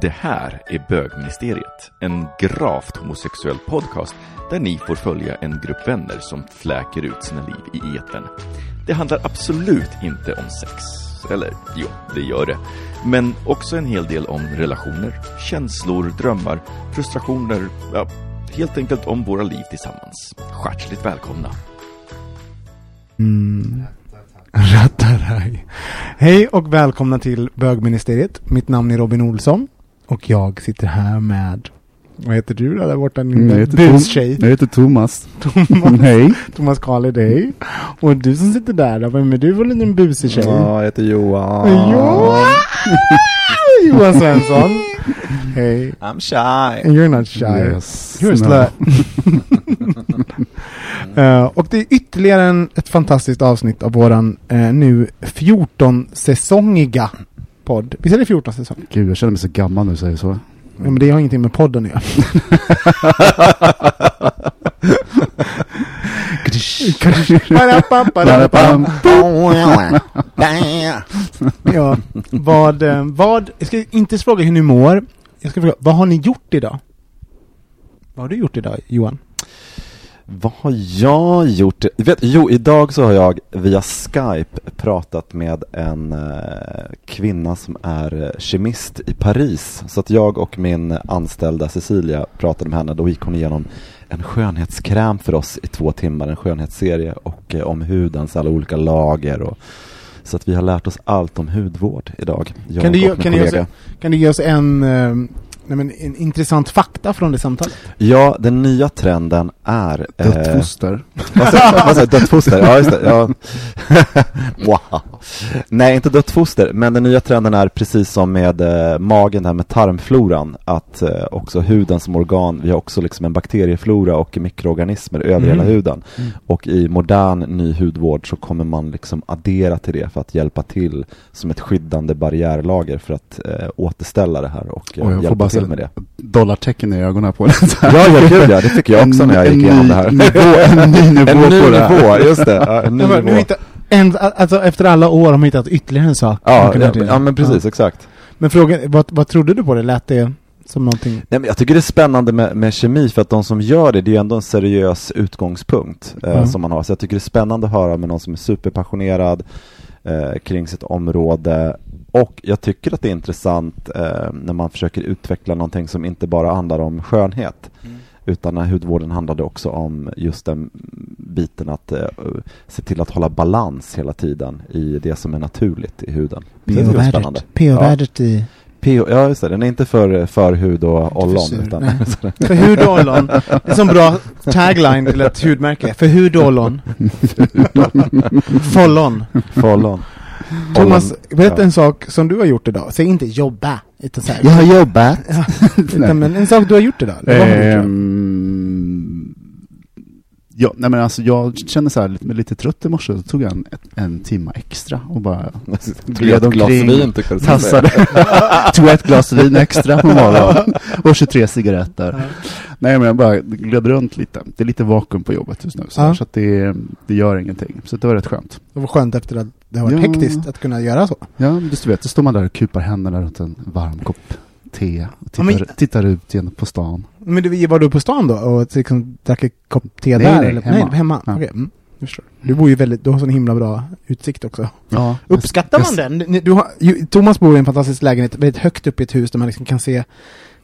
Det här är Bögministeriet, en gravt homosexuell podcast där ni får följa en grupp vänner som fläker ut sina liv i eten. Det handlar absolut inte om sex. Eller jo, det gör det. Men också en hel del om relationer, känslor, drömmar, frustrationer, ja, helt enkelt om våra liv tillsammans. Hjärtligt välkomna! Mm. Rattaraj. Hej och välkomna till bögministeriet. Mitt namn är Robin Olsson och jag sitter här med vad heter du då där borta? Din Mm, jag heter Tom-. Jag heter Thomas. Thomas. Hej. Thomas Karl hej. Och du som sitter där, då, vem är du för en liten busig tjej? jag heter Johan. Johan! Johan Svensson. Hej. I'm shy. You're not shy. Yes. You're a slut. Eh, och det är ytterligare en, ett fantastiskt avsnitt av våran eh, nu 14-säsongiga podd. Visst är det 14 säsonger? Gud, jag känner mig så gammal du säger så. Ja, men det har ingenting med podden att göra. ja, vad, eh, vad, jag ska inte fråga hur ni mår. Jag ska fråga, vad har ni gjort idag? Vad har du gjort idag, Johan? Vad har jag gjort? Vet, jo, idag så har jag via Skype pratat med en eh, kvinna som är eh, kemist i Paris. Så att jag och min anställda Cecilia pratade med henne. Då gick hon igenom en skönhetskräm för oss i två timmar, en skönhetsserie och eh, om hudens alla olika lager. Och, så att vi har lärt oss allt om hudvård idag. Jag Kan du, och min kan, du oss, kan du ge oss en, eh, nej men, en intressant fakta från det samtalet? Ja, den nya trenden är... Dött eh, foster. Vad sa vad jag? Dött foster? Ja, just det. Ja. wow. Nej, inte dött foster, men den nya trenden är precis som med eh, magen, här med tarmfloran, att eh, också huden som organ, vi har också liksom en bakterieflora och mikroorganismer över Mm. hela huden. Och i modern ny hudvård så kommer man liksom addera till det för att hjälpa till som ett skyddande barriärlager för att eh, återställa det här och eh, Och jag får hjälpa bara till med det. dollartecken i ögonen på den. Ja, ja, gud ja, det fick jag också när jag gick igenom det här. En ny nivå En ny på det här. nivå, just det. Ja, en ny nivå. nu hittar, en, alltså efter alla år har man hittat ytterligare en sak. Ja, ja, ja men precis, Ja. exakt. Men frågan, vad, vad trodde du på det? Lät det som någonting? Nej, men jag tycker det är spännande med, med kemi för att de som gör det, det är ju ändå en seriös utgångspunkt eh, Ja. som man har. Så jag tycker det är spännande att höra med någon som är superpassionerad eh, kring sitt område. Och jag tycker att det är intressant eh, när man försöker utveckla någonting som inte bara handlar om skönhet. Utan hudvården handlade också om just den biten att eh, se till att hålla balans hela tiden i det som är naturligt i huden. PH-värdet i... PO, ja just det, den är inte för, för hud och ollon. sur, Utan. För hud och ollon. Det är en sån bra tagline till ett hudmärke. För hud och ollon. Follon. Follon. Thomas, berätta ja. en sak som du har gjort idag. Säg inte jobba. Utan så här. Jag har jobbat. Ja, utan, men en sak du har gjort idag. Vad har du gjort? Ehm, ja, nej men alltså jag kände så här lite, lite trött i morse, så tog jag en, en timma extra och bara Gled ett glas omkring, vin tassade, tog ett glas vin extra på morgonen och 23 cigaretter. Nej men jag bara gled runt lite. Det är lite vakuum på jobbet just nu så, Ja. så att det, det gör ingenting. Så det var rätt skönt. Det var skönt efter att det har varit Ja. hektiskt att kunna göra så. Ja, just du vet, så står man där och kupar händerna runt en varm kopp te och tittar, men- tittar ut igen på stan. Men du, var du på stan då och liksom drack en kopp te Nej, där? nej, eller? hemma. Nej, hemma. Ja. Okej, mm. jag. Du bor ju väldigt, du har sån himla bra utsikt också. Ja. Uppskattar man jag- den? Du har, Thomas bor i en fantastisk lägenhet, väldigt högt upp i ett hus där man liksom kan se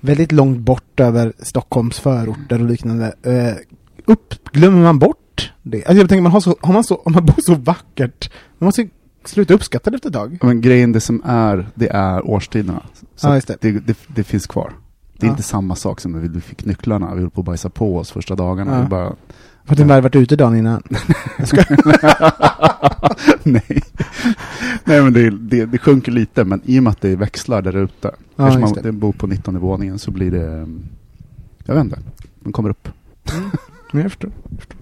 väldigt långt bort över Stockholms förorter och liknande. Eh, upp, glömmer man bort det? Alltså jag tänker, man har, så, har man så, om man bor så vackert, man måste sluta uppskatta det efter ett tag. Men grejen, det som är, det är årstiderna. Så Ja, just det. det, det, det finns kvar. Det är Ja. inte samma sak som när vi fick nycklarna. Vi höll på att bajsa på oss första dagarna. Ja. Vi bara, För att du hade varit ute dagen innan. nej. nej, men det, det, det sjunker lite, men i och med att det växlar där ute. Ja, eftersom man det. bor på 19 våningen så blir det, mm, jag vet inte, man kommer upp. Men jag förstår. jag förstår.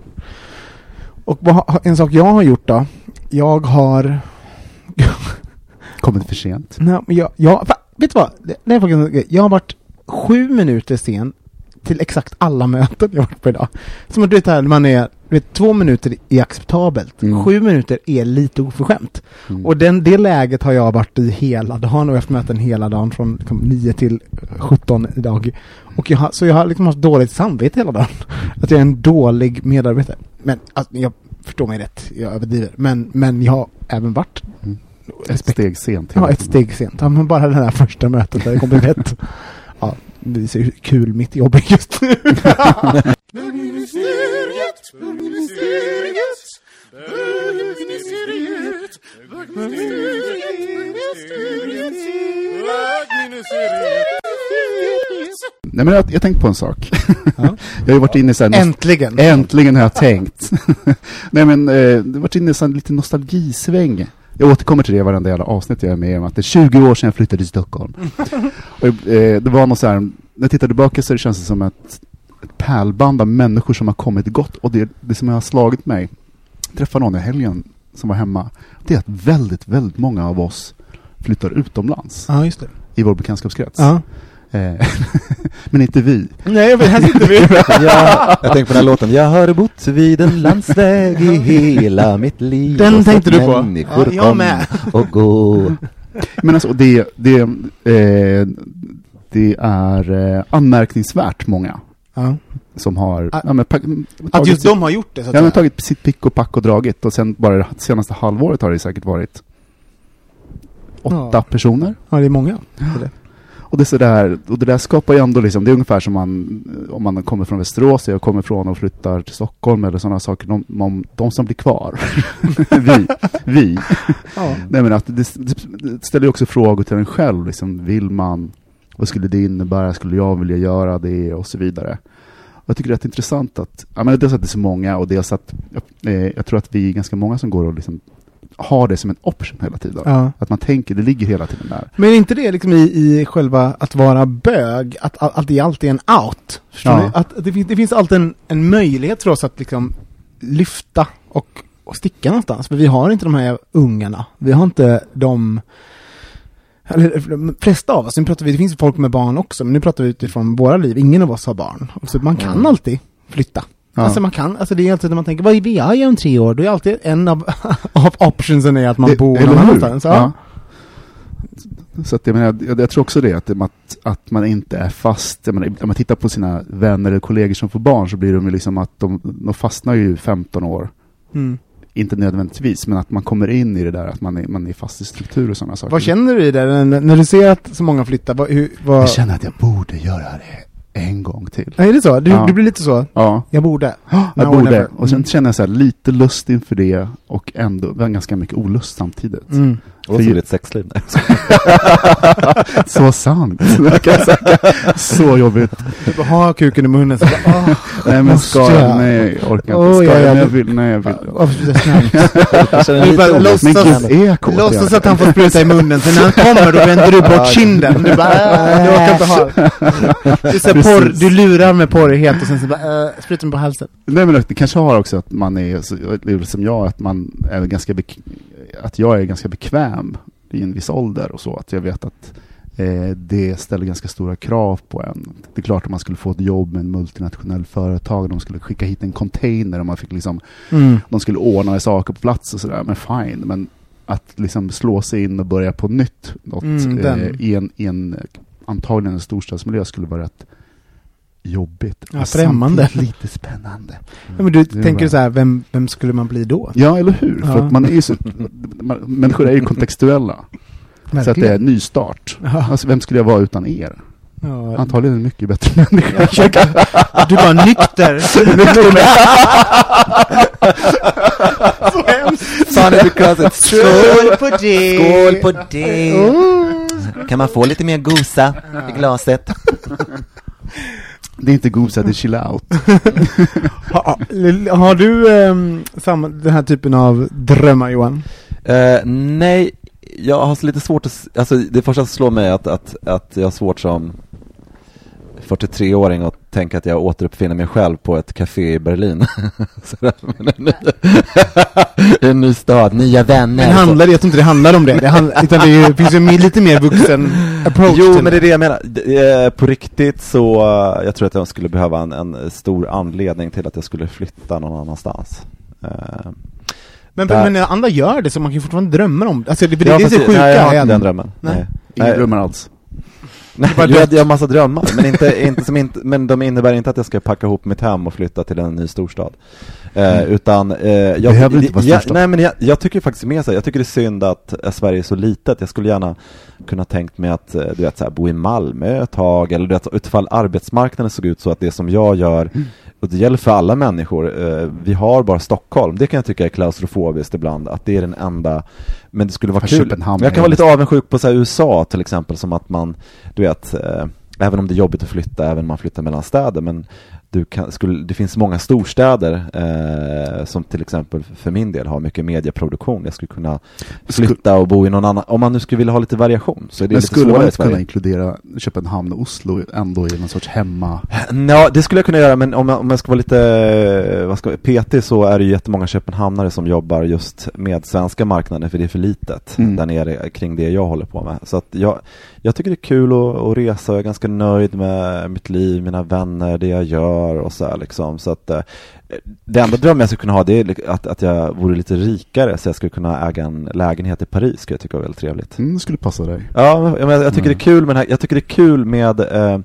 Och en sak jag har gjort då. Jag har... Kommit för sent. Nej, men jag, jag, vet du vad? Det, det är faktiskt en grej. Jag har varit sju minuter sen till exakt alla möten jag varit på idag. Som att du vet här, man är, du vet, två minuter är acceptabelt. Mm. Sju minuter är lite oförskämt. Mm. Och den, det läget har jag varit i hela dagen och jag har haft möten hela dagen från liksom, 9 till 17 idag. Och jag har, så jag har liksom haft dåligt samvete hela dagen. Att jag är en dålig medarbetare. Men alltså, jag förstår mig rätt, jag överdriver. Men, men jag har även varit Mm. Ett steg sent. Ja, ett steg sent. Ja, men bara det här första mötet där det kom rätt. Det hur kul mitt jobb är just nu. Nej, men jag, jag tänkte på en sak. Ja. jag har varit inne i här Äntligen! Äntligen har jag tänkt. Nej men, eh, det har varit inne i en sån lite nostalgisväng. Jag återkommer till det i varenda jävla avsnitt jag är med om, att det är 20 år sedan jag flyttade till Stockholm. och, eh, det var något så här, när jag tittar tillbaka så det känns det som ett, ett pärlband av människor som har kommit gått. Och det, det som har slagit mig, träffade någon i helgen som var hemma, det är att väldigt, väldigt många av oss flyttar utomlands Ja, i vår bekantskapskrets. Ja. Eh, men inte vi. Nej, jag vet, här sitter vi. Ja, jag tänkte på den här låten. Jag har bott vid en landsväg i hela mitt liv. Den tänkte du på. Ja, jag med. och gå. Men alltså, det, det, eh, det är eh, anmärkningsvärt många Ja. som har Ah, ja, men, Att just de har gjort det, så att ja, men, tagit sitt pick och pack och dragit och sen bara det senaste halvåret har det säkert varit åtta Ja. personer. Ja, det är många. det. Och det, är så där, och det där skapar ju ändå liksom, det är ungefär som man, om man kommer från Västerås, jag kommer från och flyttar till Stockholm eller sådana saker, de, de, de som blir kvar, vi, vi. Ja. Nej men att det, det ställer ju också frågor till en själv, liksom, vill man, vad skulle det innebära, skulle jag vilja göra det och så vidare. Och jag tycker det är intressant att, ja men dels att det är så många och dels att, eh, jag tror att vi är ganska många som går och liksom har det som en option hela tiden. Ja. Att man tänker, det ligger hela tiden där. Men är inte det liksom i, i själva att vara bög, att, att, det är alltid en out? Förstår Ja. Att det, finns, det finns alltid en, en möjlighet för oss att liksom lyfta och, och sticka någonstans. För vi har inte de här ungarna. Vi har inte de eller de flesta av oss, nu pratar vi, det finns folk med barn också, men nu pratar vi utifrån våra liv. Ingen av oss har barn. Så man kan Mm. alltid flytta. Ja. Alltså man kan, alltså det är alltid när man tänker, vad vill jag göra om tre år? Då är alltid en av, av optionsen är att man Det- bor någon annanstans. Ja. Så att, jag, menar, jag, jag tror också det, att, att, att man inte är fast. Jag menar, om man tittar på sina vänner eller kollegor som får barn så blir de ju liksom att de, de fastnar ju 15 år. Mm. Inte nödvändigtvis, men att man kommer in i det där, att man är, man är fast i struktur och sådana saker. Vad känner du i det när, när du ser att så många flyttar? Vad, hur, vad... Jag känner att jag borde göra det en gång till. Är det så? Du, Ja. du blir lite så? Ja, Jag borde. jag Now or borde. Och sen Mm. känner jag så här, lite lust inför det och ändå ganska mycket olust samtidigt. Mm. Och så ett sexliv. Så sant. Jag så jobbigt. Du bara ha kuken i munnen så bara, åh, Nej men ska jag? jag? Nej, jag orkar inte. Ska jag? jag vill. Nej, jag vill. varför blir det snällt? Jag Men gud, är jag kåt? Låtsas att han får spruta i munnen, sen när han kommer då vänder du bort kinden. Du bara, äh, du orkar inte ha det. Du, är så porr, du lurar med porrighet och sen så bara, äh, sprutar mig på halsen. Nej men det kanske har också att man är, så- som jag, att man är ganska att jag är ganska bekväm i en viss ålder och så, att jag vet att eh, det ställer ganska stora krav på en. Det är klart att man skulle få ett jobb med en multinationell företag, de skulle skicka hit en container och man fick liksom, Mm. de skulle ordna saker på plats och sådär, men fine. Men att liksom slå sig in och börja på nytt något, Mm, eh, i, en, i en antagligen en storstadsmiljö skulle vara rätt jobbigt. Ja, främmande. lite spännande. Ja, men du Det är tänker bra. så här, vem, vem skulle man bli då? Ja, eller hur? För Ja. att man är ju så, man, människor är ju kontextuella. Så att det är en nystart. Ja. Alltså, vem skulle jag vara utan er? Ja, Antagligen en mycket bättre människa. du var nykter. Så hemskt. Skål på det! Skål på det! Oh. Kan man få lite mer gosa i glaset? Det är inte gosa, det är chill out. Ha, har du ehm, samma, den här typen av drömmar Johan? Eh, nej, jag har så lite svårt att, alltså det första som slår mig är att, att, att jag har svårt som 43-åring att tänka att jag återuppfinner mig själv på ett café i Berlin. Sådär, en, ny, en ny stad, nya vänner. Men handlar det, jag tror inte det handlar om det, det handlar, utan det är ju, finns ju en lite mer vuxen approach Jo, men det är det jag menar. Det- På riktigt så, eh, jag tror att jag skulle behöva en, en stor anledning till att jag skulle flytta någon annanstans. Eh, Men, Där- men andra gör det, så man kan ju fortfarande drömma om det. Alltså det, det, ja, det är så sjuka. Nej, jag har inte den drömmen. Nej. Nej. Inga Nej. drömmar alls. Nej, jag, jag har massa drömmar, men, inte, inte, som inte, men de innebär inte att jag ska packa ihop mitt hem och flytta till en ny storstad. Eh, utan, eh, jag, Behöver inte vara jag. Nej men jag, jag tycker faktiskt mer så jag tycker det är synd att Sverige är så litet. Jag skulle gärna kunna tänkt mig att eh, du vet, så här, bo i Malmö ett tag, eller du vet, utifall arbetsmarknaden såg ut så att det som jag gör, och det gäller för alla människor, eh, vi har bara Stockholm, det kan jag tycka är klaustrofobiskt ibland, att det är den enda, men det skulle vara kul. Köpenhamn jag kan vara lite avundsjuk på så USA till exempel, som att man, du vet, eh, även om det är jobbigt att flytta, även om man flyttar mellan städer, men du kan, skulle, det finns många storstäder eh, som till exempel för min del har mycket medieproduktion. Jag skulle kunna flytta och bo i någon annan, om man nu skulle vilja ha lite variation så är det Men lite skulle man inte kunna inkludera Köpenhamn och Oslo ändå i någon sorts hemma... Ja, det skulle jag kunna göra, men om jag, om jag ska vara lite eh, vad ska, petig så är det ju jättemånga köpenhamnare som jobbar just med svenska marknaden, för det är för litet Mm. där nere kring det jag håller på med. Så att jag, jag tycker det är kul att, att resa, jag är ganska nöjd med mitt liv, mina vänner, det jag gör och så här liksom. Så att eh, det enda drömmen jag skulle kunna ha det är att, att jag vore lite rikare så jag skulle kunna äga en lägenhet i Paris, skulle jag tycka var väldigt trevligt. Mm, det skulle passa dig. Ja, jag, jag, tycker Mm. det är kul med här, jag tycker det är kul med eh,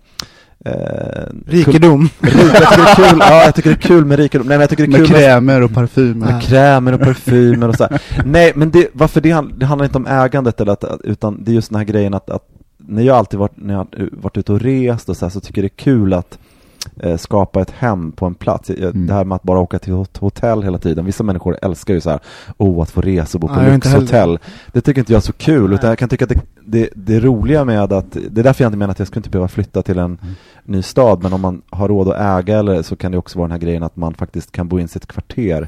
eh, Rikedom. Rik, jag tycker det är kul, ja jag tycker det är kul med rikedom, nej men jag tycker det är Med kul med, krämer och parfymer. med krämer och parfymer och så här. Nej men det, varför det, det handlar inte om ägandet eller att, utan det är just den här grejen att, att när jag alltid varit, när jag varit ute och rest och så här, så tycker det är kul att skapa ett hem på en plats. Mm. Det här med att bara åka till hot- hotell hela tiden. Vissa människor älskar ju så här, oh att få resa och bo på inte lyxhotell. Det tycker inte jag är så kul, utan Nej. jag kan tycka att det, det, det roliga med att, det är därför jag inte menar att jag skulle inte behöva flytta till en Mm. ny stad, men om man har råd att äga eller så kan det också vara den här grejen att man faktiskt kan bo in sitt kvarter.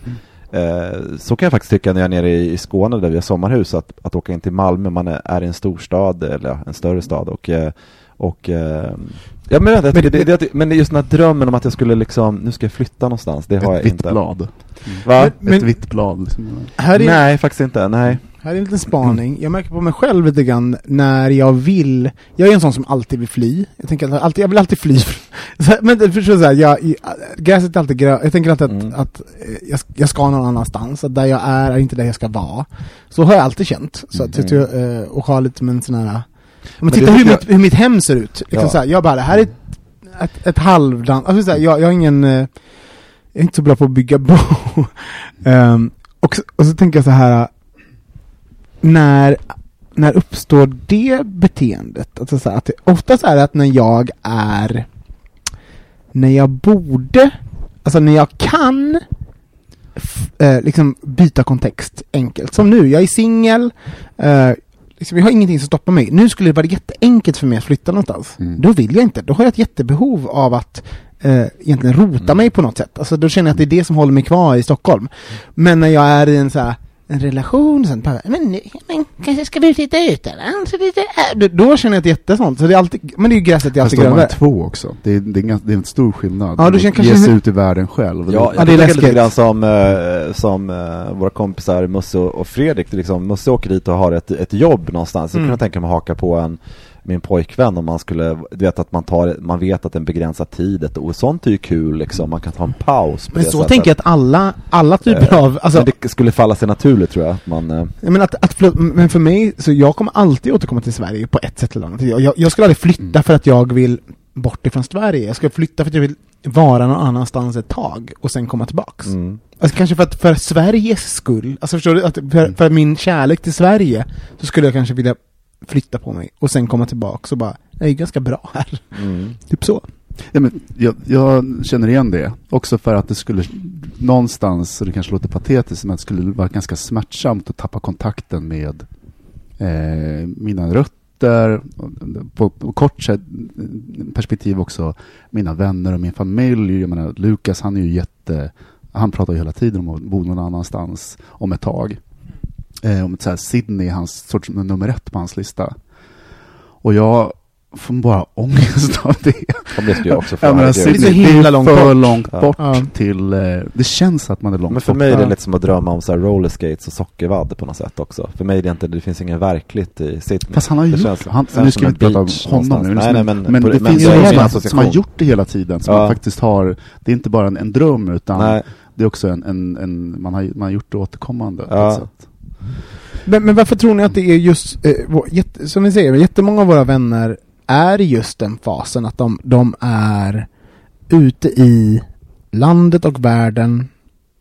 Eh, så kan jag faktiskt tycka när jag är nere i, i Skåne där vi har sommarhus, att, att åka in till Malmö, man är, är i en storstad eller ja, en större stad och, eh, och eh, Ja men, jag tycker det, det, det, men just den här drömmen om att jag skulle liksom, nu ska jag flytta någonstans, det har Ett jag vitt inte. blad. Va? Ett Men- vitt blad. Liksom. Är, Nej, faktiskt inte, nej. här är en liten spaning. Jag märker på mig själv lite grann när jag vill, jag är en sån som alltid vill fly. Jag tänker alltid, jag vill alltid fly. Men förstår du, så här, jag, gräset är alltid grönt. Jag tänker alltid att, Mm. att eh, jag, jag ska någon annanstans, att där jag är är inte där jag ska vara. Så har jag alltid känt. Så att, Mm. jag, eh, och ha lite som en sån här, Men man det tittar hur, tycker mitt, hur mitt hem ser ut. Liksom Ja. så här, jag bara, det här är ett, ett, ett halvdant, alltså så här, jag, jag har ingen, eh, jag är inte så bra på att bygga bo. Ehm, och, och så tänker jag så här när, när uppstår det beteendet? Alltså så här, att det, oftast är det att när jag är, när jag borde, alltså när jag kan f- eh, liksom byta kontext enkelt. Som nu, jag är singel, eh, liksom, jag har ingenting som stoppar mig. Nu skulle det vara jätteenkelt för mig att flytta någonstans. Mm. Då vill jag inte. Då har jag ett jättebehov av att eh, egentligen rota Mm. mig på något sätt. Alltså då känner jag att det är det som håller mig kvar i Stockholm. Men när jag är i en så här en relation, sen bara, men, nu- men kanske ska vi flytta utomlands? lite, då- Då känner jag är jättesånt. Så det är alltid, men det är ju gräset är Fast alltid grönare. två också. Det är, det är, en, det är en stor skillnad. Ja, du känner kanske- Ge sig ut i världen själv. Ja, Ja, jag det är tänker lite läskigt. grann som, eh, som eh, våra kompisar Musse och Fredrik, liksom, Musse åker dit och har ett, ett jobb någonstans, jag Mm. kunde tänka mig haka på en min pojkvän om man skulle, du vet att man tar, man vet att det är en begränsad tid, ett- och sånt är ju kul liksom, man kan ta en paus på Men det så sättet. tänker jag att alla, alla typer Eh, av, alltså, Men det skulle falla sig naturligt tror jag, att man, eh, menar att, att men för mig, så jag kommer alltid återkomma till Sverige på ett sätt eller annat. Jag, jag, jag skulle aldrig flytta Mm. för att jag vill bort ifrån Sverige. Jag ska flytta för att jag vill vara någon annanstans ett tag och sen komma tillbaks. Mm. Alltså kanske för att för Sveriges skull, alltså förstår du? Att för, för min kärlek till Sverige så skulle jag kanske vilja flytta på mig och sen komma tillbaks och bara, det är ganska bra här. Mm. Typ så. Ja, men jag, jag känner igen det. Också för att det skulle någonstans, och det kanske låter patetiskt, men att det skulle vara ganska smärtsamt att tappa kontakten med eh, mina rötter. På, på kort sätt, perspektiv också mina vänner och min familj. Jag menar, Lukas han är ju jätte... Han pratar ju hela tiden om att bo någon annanstans om ett tag. Eh, om ett så här Sydney är hans sorts nummer ett på hans lista. Och jag får bara ångest av det. Och det skulle jag också få. Ja, men. Sydney, Det är så himla det långt för bort. långt Ja. bort Ja. till... Eh, det känns att man är långt Men för bort. mig är det Ja. lite som att drömma om så här roller skates och sockervadd på något sätt också. För mig är det inte, det finns inget verkligt i Sydney. Fast han har ju Det gjort känns- han, Nu som ska vi inte prata om honom nu. Nej, nej, men men på- det men finns det ju min som association. har gjort det hela tiden. Som Ja. man faktiskt har... Det är inte bara en, en dröm utan Nej, det är också en... en, en man, har, man har gjort det återkommande på Ja. ett sätt. Men, men varför tror ni att det är just, eh, vår, jätte, som ni säger, jättemånga av våra vänner är i just den fasen att de, de är ute i landet och världen.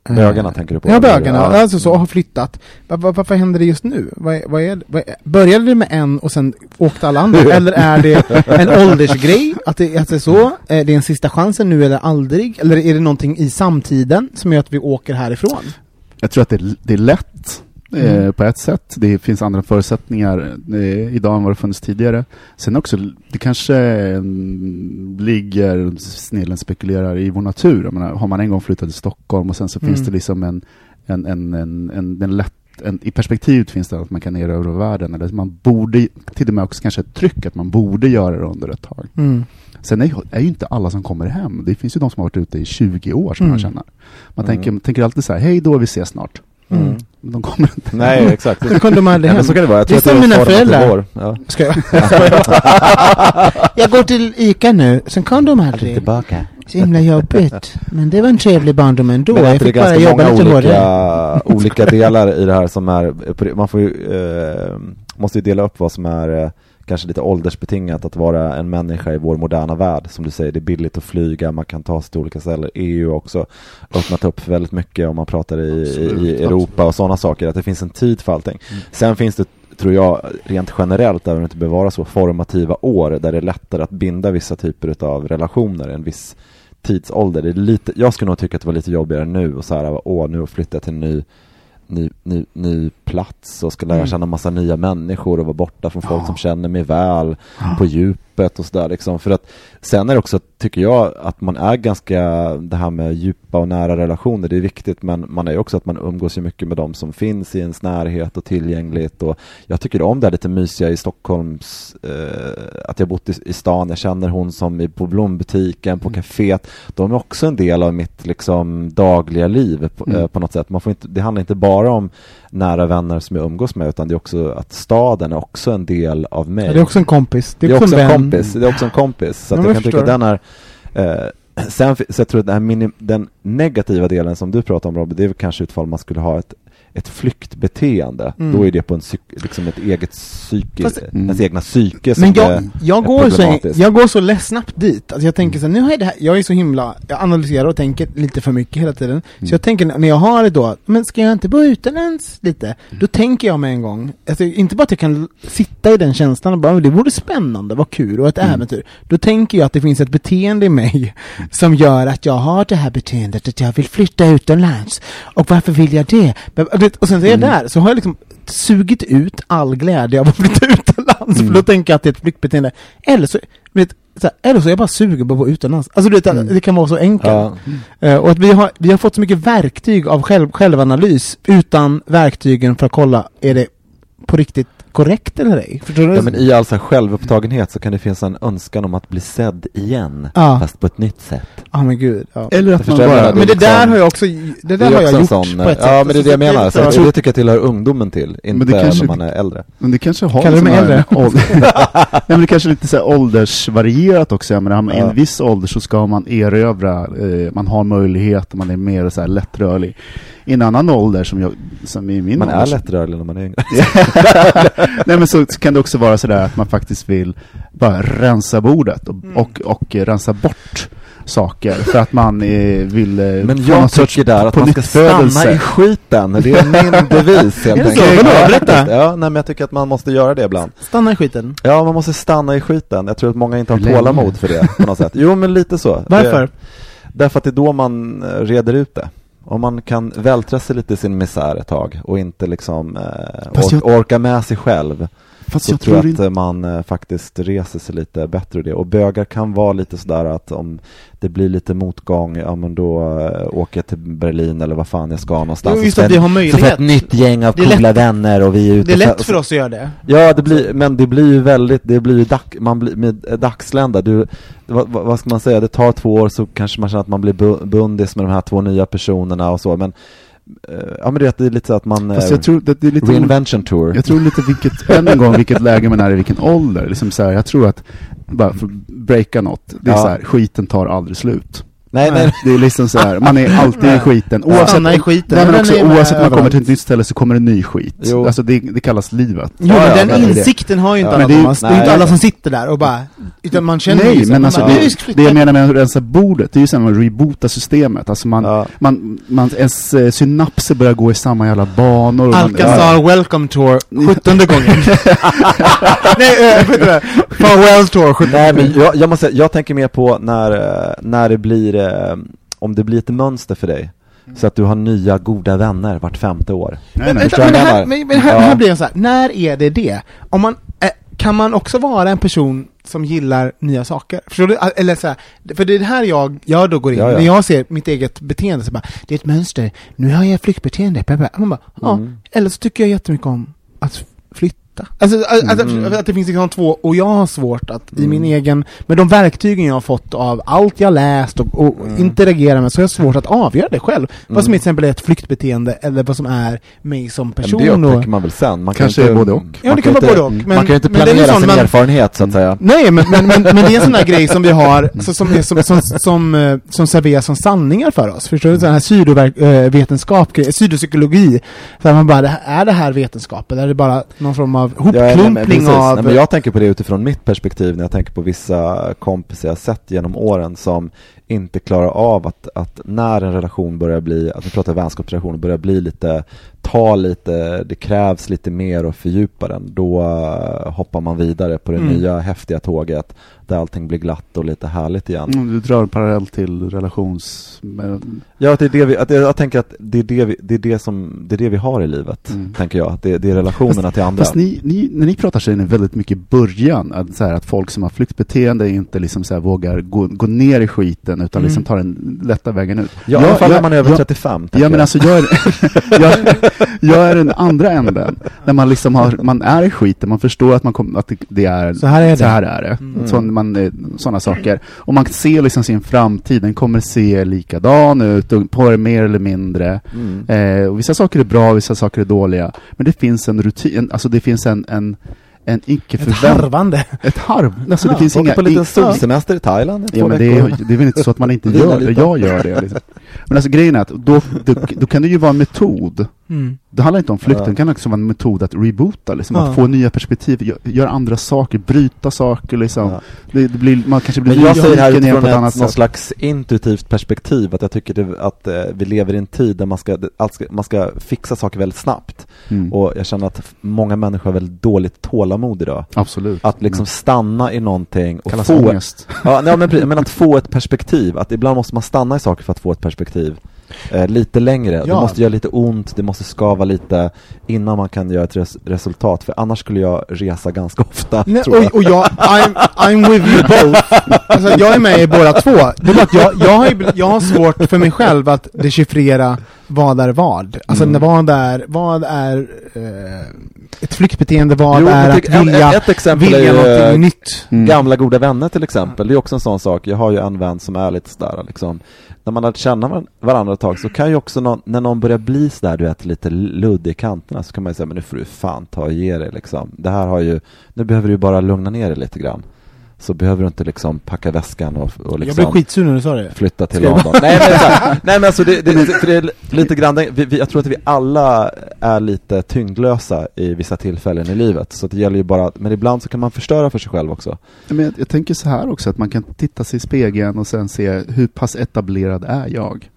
eh, bögarna tänker du på? Ja, bögarna. Ja. Alltså så, har flyttat. Va- va- varför händer det just nu? Vad är, vad är, vad är, började det med en och sen åkte alla andra? eller är det en åldersgrej? Att det, att det är så? Är det en sista chansen nu eller aldrig? Eller är det någonting i samtiden som gör att vi åker härifrån? Jag tror att det, det är lätt eh, Mm. på ett sätt. Det finns andra förutsättningar eh, idag än vad det funnits tidigare. Sen också, det kanske mm, ligger, snillen spekulerar, i vår natur. Jag menar, har man en gång flyttat till Stockholm och sen så Mm. finns det liksom en, en, en, en, en, en lätt en, I perspektivet finns det att man kan erövra världen, eller man borde, till och med också kanske ett tryck att man borde göra det under ett tag. Mm. Sen är, är ju inte alla som kommer hem. Det finns ju de som har varit ute i 20 år som Mm. man känner. Man Mm. tänker, tänker alltid så här, hej då, vi ses snart. Mm. Men de kommer inte. Nej, exakt. Så kom de aldrig Ja, hem. men så kan det vara. Jag Det tror är som det mina är format i föräldrar. Ja. Ska jag? jag går till Ica nu, sen kom de aldrig. Tillbaka. Så himla jobbigt. Men det var en trevlig barndom ändå. Men jag att det är fick bara jobba lite olika, hårdare. olika delar i det här som är, man får ju, eh, måste ju dela upp vad som är eh, kanske lite åldersbetingat att vara en människa i vår moderna värld. Som du säger, det är billigt att flyga, man kan ta sig till olika ställen. EU har också öppnat upp för väldigt mycket om man pratar i, Absolut, i Europa och sådana saker, att det finns en tid för allting. Mm. Sen finns det tror jag, rent generellt, även om det inte behöver vara så, formativa år där det är lättare att binda vissa typer av relationer, en viss tidsålder. Det är lite, jag skulle nog tycka att det var lite jobbigare nu och så här, åh, nu flyttar jag till en ny, ny, ny, ny plats och ska lära Mm. känna massa nya människor och vara borta från folk som känner mig väl på djupet och sådär liksom. För att sen är det också, tycker jag, att man är ganska, det här med djupa och nära relationer, det är viktigt, men man är ju också att man umgås ju mycket med de som finns i ens närhet och tillgängligt och jag tycker om det här lite mysiga i Stockholms, eh, att jag bott i, i stan, jag känner hon som är på blombutiken, på kaféet, de är också en del av mitt liksom dagliga liv på, Mm. eh, på något sätt. Man får inte, det handlar inte bara om nära vänner som jag umgås med, utan det är också att staden är också en del av mig. Det är också en kompis. Det är också en vän. kompis, det är också en kompis. Så Ja, men jag kan jag tycka att den är eh, Sen så jag tror att den, här minim, den negativa delen som du pratar om Robert, det är väl kanske utfall man skulle ha ett, ett flyktbeteende. Mm. Då är det på en liksom ett eget psyke, Fast- Mm. ens egna psyke som Men är, jag, jag, är går så, jag går så snabbt dit. Alltså jag tänker så här, nu har jag det här, jag är så himla, jag analyserar och tänker lite för mycket hela tiden. Så Mm. jag tänker när jag har det då, men ska jag inte bo utomlands lite? Då tänker jag med en gång, alltså inte bara att jag kan sitta i den känslan och bara, "Men det vore spännande, vad kul och ett Mm. äventyr. Då tänker jag att det finns ett beteende i mig som gör att jag har det här beteendet, att jag vill flytta utomlands. Och varför vill jag det? Men, och sen så är jag Mm. där, så har jag liksom sugit ut all glädje av att flytta utomlands, Mm. för då tänker jag att det är ett flyktbeteende. Eller så, vet, så här, eller så är jag bara sugen på att vara utomlands. Alltså du vet, Mm. det kan vara så enkelt. ja, Eh, och att vi har, vi har fått så mycket verktyg av själv, självanalys utan verktygen för att kolla, är det på riktigt korrekt eller ej? Förstår du? ja, men i all så självupptagenhet så kan det finnas en önskan om att bli sedd igen, Ja. fast på ett nytt sätt. Ja men gud. Ja. Eller att man bara... Men det liksom- där har jag också, det där är har jag gjort sån, på ett sätt. Ja, men det är det jag Så menar. Så jag det, tror- det tycker jag tillhör ungdomen till, inte det kanske- när man är äldre. Men det kanske har Kallar du mig äldre? ålder- Nej men det kanske är lite så här åldersvarierat också. Jag menar, i Ja. en viss ålder så ska man erövra, eh, man har möjlighet, man är mer så här lättrörlig. I en annan ålder som, jag, som i min Man ålder. är lättrörlig när man är yngre. Nej men så kan det också vara sådär att man faktiskt vill bara rensa bordet och, Mm. och, och eh, rensa bort saker för att man eh, vill eh, Men jag tycker där att man ska stanna i skiten. Det är min devis helt Är det så? enkelt. Ja, Berätta. Ja, nej men jag tycker att man måste göra det ibland. Stanna i skiten. Ja, man måste stanna i skiten. Jag tror att många inte har tålamod för det på något sätt. Jo, men lite så. Varför? Det, därför att det är då man eh, reder ut det. Om man kan vältra sig lite i sin misär ett tag och inte liksom eh, or- orka med sig själv. Fast Så jag tror jag tror att inte... man eh, faktiskt reser sig lite bättre ur det. Och bögar kan vara lite sådär att om det blir lite motgång, ja men då eh, åker jag till Berlin eller vad fan jag ska någonstans. Jo, just att vi har Så får möjlighet. ett nytt gäng av coola vänner och vi är ute Det är lätt för oss att göra det. Ja, det blir, men det blir ju väldigt, det blir ju dack, man blir med eh, dagslända. Du, vad, vad ska man säga, det tar två år så kanske man känner att man blir bu- bundis med de här två nya personerna och så, men ja men det är att det är lite så att man, Fast eh, jag tror att det är lite... reinvention tour. Jag tror lite vilket, än en gång, vilket läge man är i, vilken ålder. Liksom så här, jag tror att, bara för att breaka något, det är Ja. så här, skiten tar aldrig slut. Nej, nej, Det är liksom så här, man är alltid i skiten. Oavsett, i skiten. Nej, men också, oavsett om man kommer till ett nytt ställe så kommer det ny skit. Jo. Alltså det, det kallas livet. Jo, Ja, men ja, den men det insikten har ju inte Ja, alla det är. Det är inte alla som sitter där och bara... Utan man känner Nej, så. men Man alltså bara, "Ja, det, vi ska flytta." det jag menar med att rensa bordet, det är ju som att reboota systemet. Alltså man, Ja. man, man, ens eh, synapser börjar gå i samma jävla banor. man- Alcazar Welcome Tour, 17 gången. Nej, äh, vet du det? Farewell Tour, 17 Nej men jag, jag måste jag tänker mer på när, eh, när det blir, eh, om det blir ett mönster för dig. Så att du har nya goda vänner vart femte år. Nej, Men, men, jag här, men, men här, Ja. här blir jag så här, när är det det? Om man, eh, kan man också vara en person som gillar nya saker? Förstår du? Eller så här, för det är det här jag, jag då går in, Ja, ja. när jag ser mitt eget beteende, så bara, det är ett mönster, nu har jag flyktbeteende, man bara, ja, Mm. eller så tycker jag jättemycket om att flytta. Alltså, att, Mm. att det finns liksom två, och jag har svårt att i Mm. min egen, med de verktygen jag har fått av allt jag läst och, och Mm. interagerar med, så har jag svårt att avgöra det själv. Vad som Mm. till exempel är ett flyktbeteende, eller vad som är mig som Men person. det och, upptäcker man väl sen. Man Kanske kan inte, både och. Ja, det kan vara både och. Men, man kan ju inte men det planera sån sin man- erfarenhet så att säga. Nej, men, men, men, men det är en sån där grej som vi har, så, som, är- som, som, som, eh, som serveras som sanningar för oss. Förstår du? Sån här pseudovetenskap, pseudopsykologi. Så här man bara, det är det här vetenskap? Eller är det bara någon form av Ja, men hopklumpning precis. av... Nej, men jag tänker på det utifrån mitt perspektiv när jag tänker på vissa kompisar jag sett genom åren som inte klarar av att, att när en relation börjar bli, att vi pratar vänskapsrelation, börjar bli lite, ta lite, det krävs lite mer och fördjupa den, då eh, hoppar man vidare på det Mm. nya häftiga tåget där allting blir glatt och lite härligt igen. Mm, Du drar en parallell till relations... Ja, att det är det vi, att jag, jag tänker att det är det, vi, det är det som, det är det vi har i livet, Mm. tänker jag. Att det, det är relationerna till andra. Fast ni, ni, när ni pratar så är ni väldigt mycket i början, att, så här, att folk som har flyktbeteende inte liksom så här, vågar gå, gå ner i skiten utan Mm. liksom tar den lätta vägen ut. Ja, i alla fall när man är över jag- 35. tänker Ja men jag. alltså jag är, jag, jag är den andra änden. När man liksom har, man är i skiten, man förstår att, man kom, att det, är Så här är det. Så här är det. Mm. Så man, eh, sådana saker. Och man ser liksom sin framtid, den kommer se likadan ut, och på det mer eller mindre. Mm. Eh, och vissa saker är bra, vissa saker är dåliga. Men det finns en rutin, alltså det finns en, en, en icke Ett förväntad... harvande. Ett harv. Alltså det Ja, finns inga... på liten i- solsemester i Thailand Ja, men det, är, det är väl inte så att man inte gör det, jag gör det. Liksom. Men alltså grejen är att då, då, då kan det ju vara en metod. Mm. Det handlar inte om flykten, Ja. det kan också vara en metod att reboota, liksom, Ja. att få nya perspektiv, gö- göra andra saker, bryta saker liksom. Ja. Det, det blir, man kanske blir Men jag säger här utifrån ett annat någon slags intuitivt perspektiv, att jag tycker det, att eh, vi lever i en tid där man ska, man ska fixa saker väldigt snabbt. Mm. Och jag känner att många människor har väldigt dåligt tålamod idag. Absolut. Att liksom stanna i någonting och Kallas få... ångest. Ja, nej, men, men att få ett perspektiv, att ibland måste man stanna i saker för att få ett perspektiv. Eh, lite längre, det Ja. måste göra lite ont, det måste skava lite innan man kan göra ett res resultat, för annars skulle jag resa ganska ofta, Nej, tror jag. och, och jag, I'm, I'm with you both. Alltså, jag är med i båda två. Det är bara att jag, jag, har, ju- jag har svårt för mig själv att dechiffrera vad är vad. Alltså Mm. vad är, vad är eh, ett flyktbeteende, vad Jo, är att vilja, ett exempel vilja är ju, någonting eh, nytt. Mm. Gamla goda vänner till exempel, det är också en sån sak. Jag har ju en vän som är lite sådär liksom, när man har lärt känna varandra ett tag så kan ju också någon, när någon börjar bli sådär, du vet, lite luddig i kanterna så kan man ju säga, men nu får du fan ta och ge dig liksom. Det här har ju, nu behöver du ju bara lugna ner dig lite grann så behöver du inte liksom packa väskan och, och Jag blev liksom skitsur när du sa det. flytta till Ska jag- London. nej, men, så här, nej men alltså det, det, för det är lite grann, vi, vi, jag tror att vi alla är lite tyngdlösa i vissa tillfällen i livet, så det gäller ju bara, men ibland så kan man förstöra för sig själv också. Men jag, jag tänker så här också, att man kan titta sig i spegeln och sen se hur pass etablerad är jag?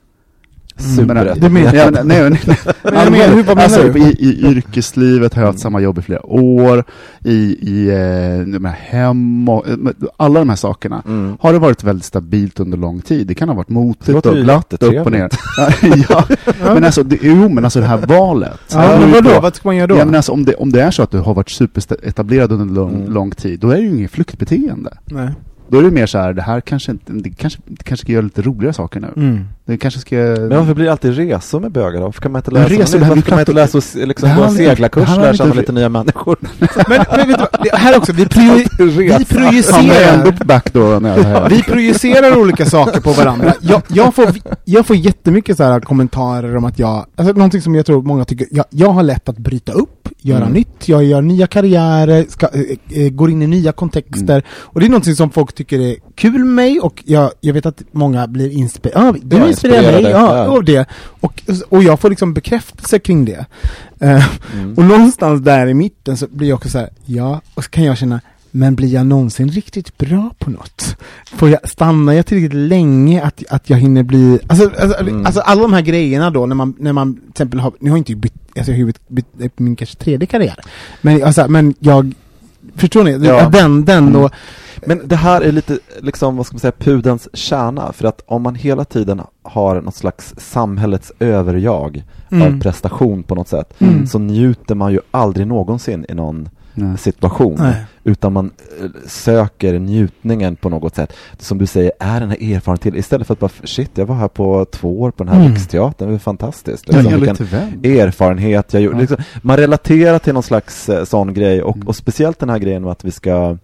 Superrätt. Det menar Ja, men, nej, nej, nej. Men jag menar, hur- vad menar alltså, du? I, I yrkeslivet har jag haft samma jobb i flera år, i, i eh, menar, hem och, eh, alla de här sakerna. Mm. Har det varit väldigt stabilt under lång tid? Det kan ha varit Det motigt och glatt, upp och ner. ja, men alltså, det, jo, men alltså det här valet. Ja, men vadå? Vad ska man göra då? Ja, men alltså, om, det, om det är så att du har varit superetablerad under lång, Mm. lång tid, då är det ju inget flyktbeteende. Nej. Då är det mer så här, det här kanske inte, det kanske, det kanske ska göra lite roligare saker nu. Mm. Det kanske ska... Men varför blir det alltid resor med bögar då? Varför kan man inte läsa, resor, varför blir kan man inte läsa och liksom, gå en seglarkurs, lära känna lite nya människor? Men, men vet du vad? Det- Här också, vi, priori, vi är ändå projicerar på backdoor när vi projicerar olika saker på varandra. Jag, jag, får, jag får jättemycket så här kommentarer om att jag, alltså någonting som jag tror många tycker, jag, jag har lätt att bryta upp, göra Mm. nytt, jag gör nya karriärer, ska, eh, går in i nya kontexter. Och det är någonting som folk tycker är kul med mig och jag, jag vet att många blir inspirerade, ja, du Ja, inspirerar mig, ja, och det. Och, och jag får liksom bekräftelse kring det. Eh, Mm. och någonstans där i mitten så blir jag också så här, ja, och så kan jag känna, men blir jag någonsin riktigt bra på något? Får jag, stannar jag tillräckligt länge att, att jag hinner bli, alltså, alltså, Mm. alltså alla de här grejerna då när man, när man till exempel har, nu har jag inte bytt, alltså jag har bytt, bytt, bytt min kanske tredje karriär. Men alltså, men jag, förstår ni? Ja. Den, den då, Men det här är lite, liksom, vad ska man säga, pudens kärna. För att om man hela tiden har något slags samhällets överjag Mm. av prestation på något sätt, Mm. så njuter man ju aldrig någonsin i någon Nej. situation. Nej. Utan man eh, söker njutningen på något sätt. Som du säger, är den här erfarenheten istället för att bara, shit, jag var här på två år på den här Mm. Riksteatern, det var fantastiskt. Liksom, vilken erfarenhet jag gjorde. Ja. Liksom, man relaterar till någon slags eh, sån grej och, Mm. och speciellt den här grejen med att vi ska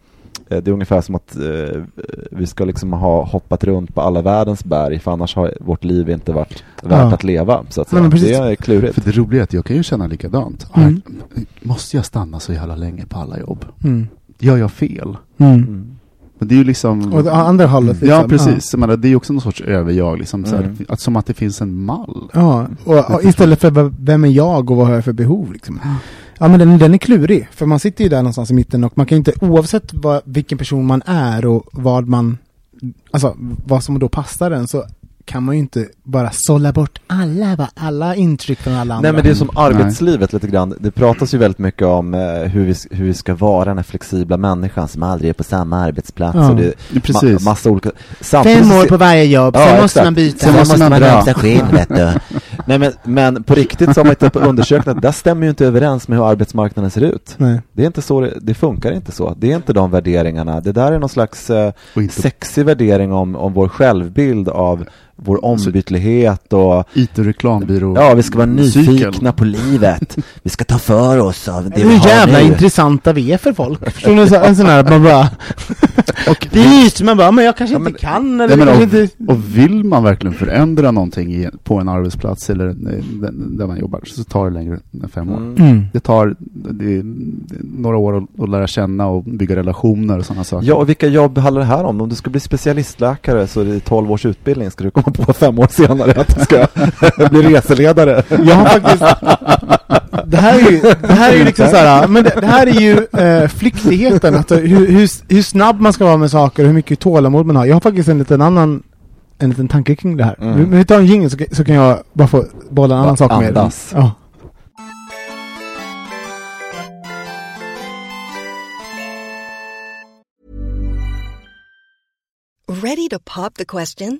det är ungefär som att eh, vi ska liksom ha hoppat runt på alla världens berg för annars har vårt liv inte varit värt Ja. att leva. Så att Nej, det är klurigt. För det roliga är att jag kan ju känna likadant. Mm. Måste jag stanna så jävla länge på alla jobb? mm. Gör jag fel? Mm. Mm. Men det är ju liksom... Och det andra hållet liksom. Ja, precis. Menar, det är ju också någon sorts överjag, liksom, så här, Mm. att, som att det finns en mall. Ja, och, och istället för vem är jag och vad har jag för behov liksom. Ja men den, den är klurig, för man sitter ju där någonstans i mitten och man kan inte, oavsett vad, vilken person man är och vad man, alltså vad som då passar den så kan man ju inte bara sålla bort alla, va, alla intryck från alla andra. Nej men det är som arbetslivet lite grann. Det pratas ju väldigt mycket om eh, hur, vi, hur vi ska vara den här flexibla människan som aldrig är på samma arbetsplats. Ja. Och det, Ja, precis. Ma- massa olika... Samtidigt Fem år på varje jobb, Ja, sen måste exakt. man byta. Sen måste man dra. hämta skinn, vet du. Nej men, men på riktigt så har man tittat på undersökningar, där stämmer ju inte överens med hur arbetsmarknaden ser ut. Nej. Det är inte så, det, det funkar inte så. Det är inte de värderingarna. Det där är någon slags eh, sexig värdering om, om vår självbild av vår ombytlighet och IT och reklambyrå. ja, vi ska vara cykel. nyfikna på livet. Vi ska ta för oss av det vi Hur har jävla nu. intressanta vi är för folk. Förstår ni? Så- En sån här, man bara... och byt! Man bara, men jag kanske Ja, inte men- kan eller Nej, men, kanske och, inte... och vill man verkligen förändra någonting i, på en arbetsplats eller eh, där man jobbar så tar det längre än fem år. Mm. Mm. Det tar det några år att, att lära känna och bygga relationer och sådana saker. Ja, och vilka jobb handlar det här om? Om du ska bli specialistläkare så är det 12 års utbildning. Ska du komma på fem år senare att du ska bli reseledare? Jag har faktiskt... Det här är ju, det här är ju liksom så här, men det, det här är ju eh, flyktigheten, att hur, hur, hur snabb man ska vara med saker och hur mycket tålamod man har. Jag har faktiskt en liten annan en liten tanke kring det här. Mm. Vi, vi tar en jingle så, så kan jag bara få bolla en annan Bara sak med andas. Ja. Ready to pop the question?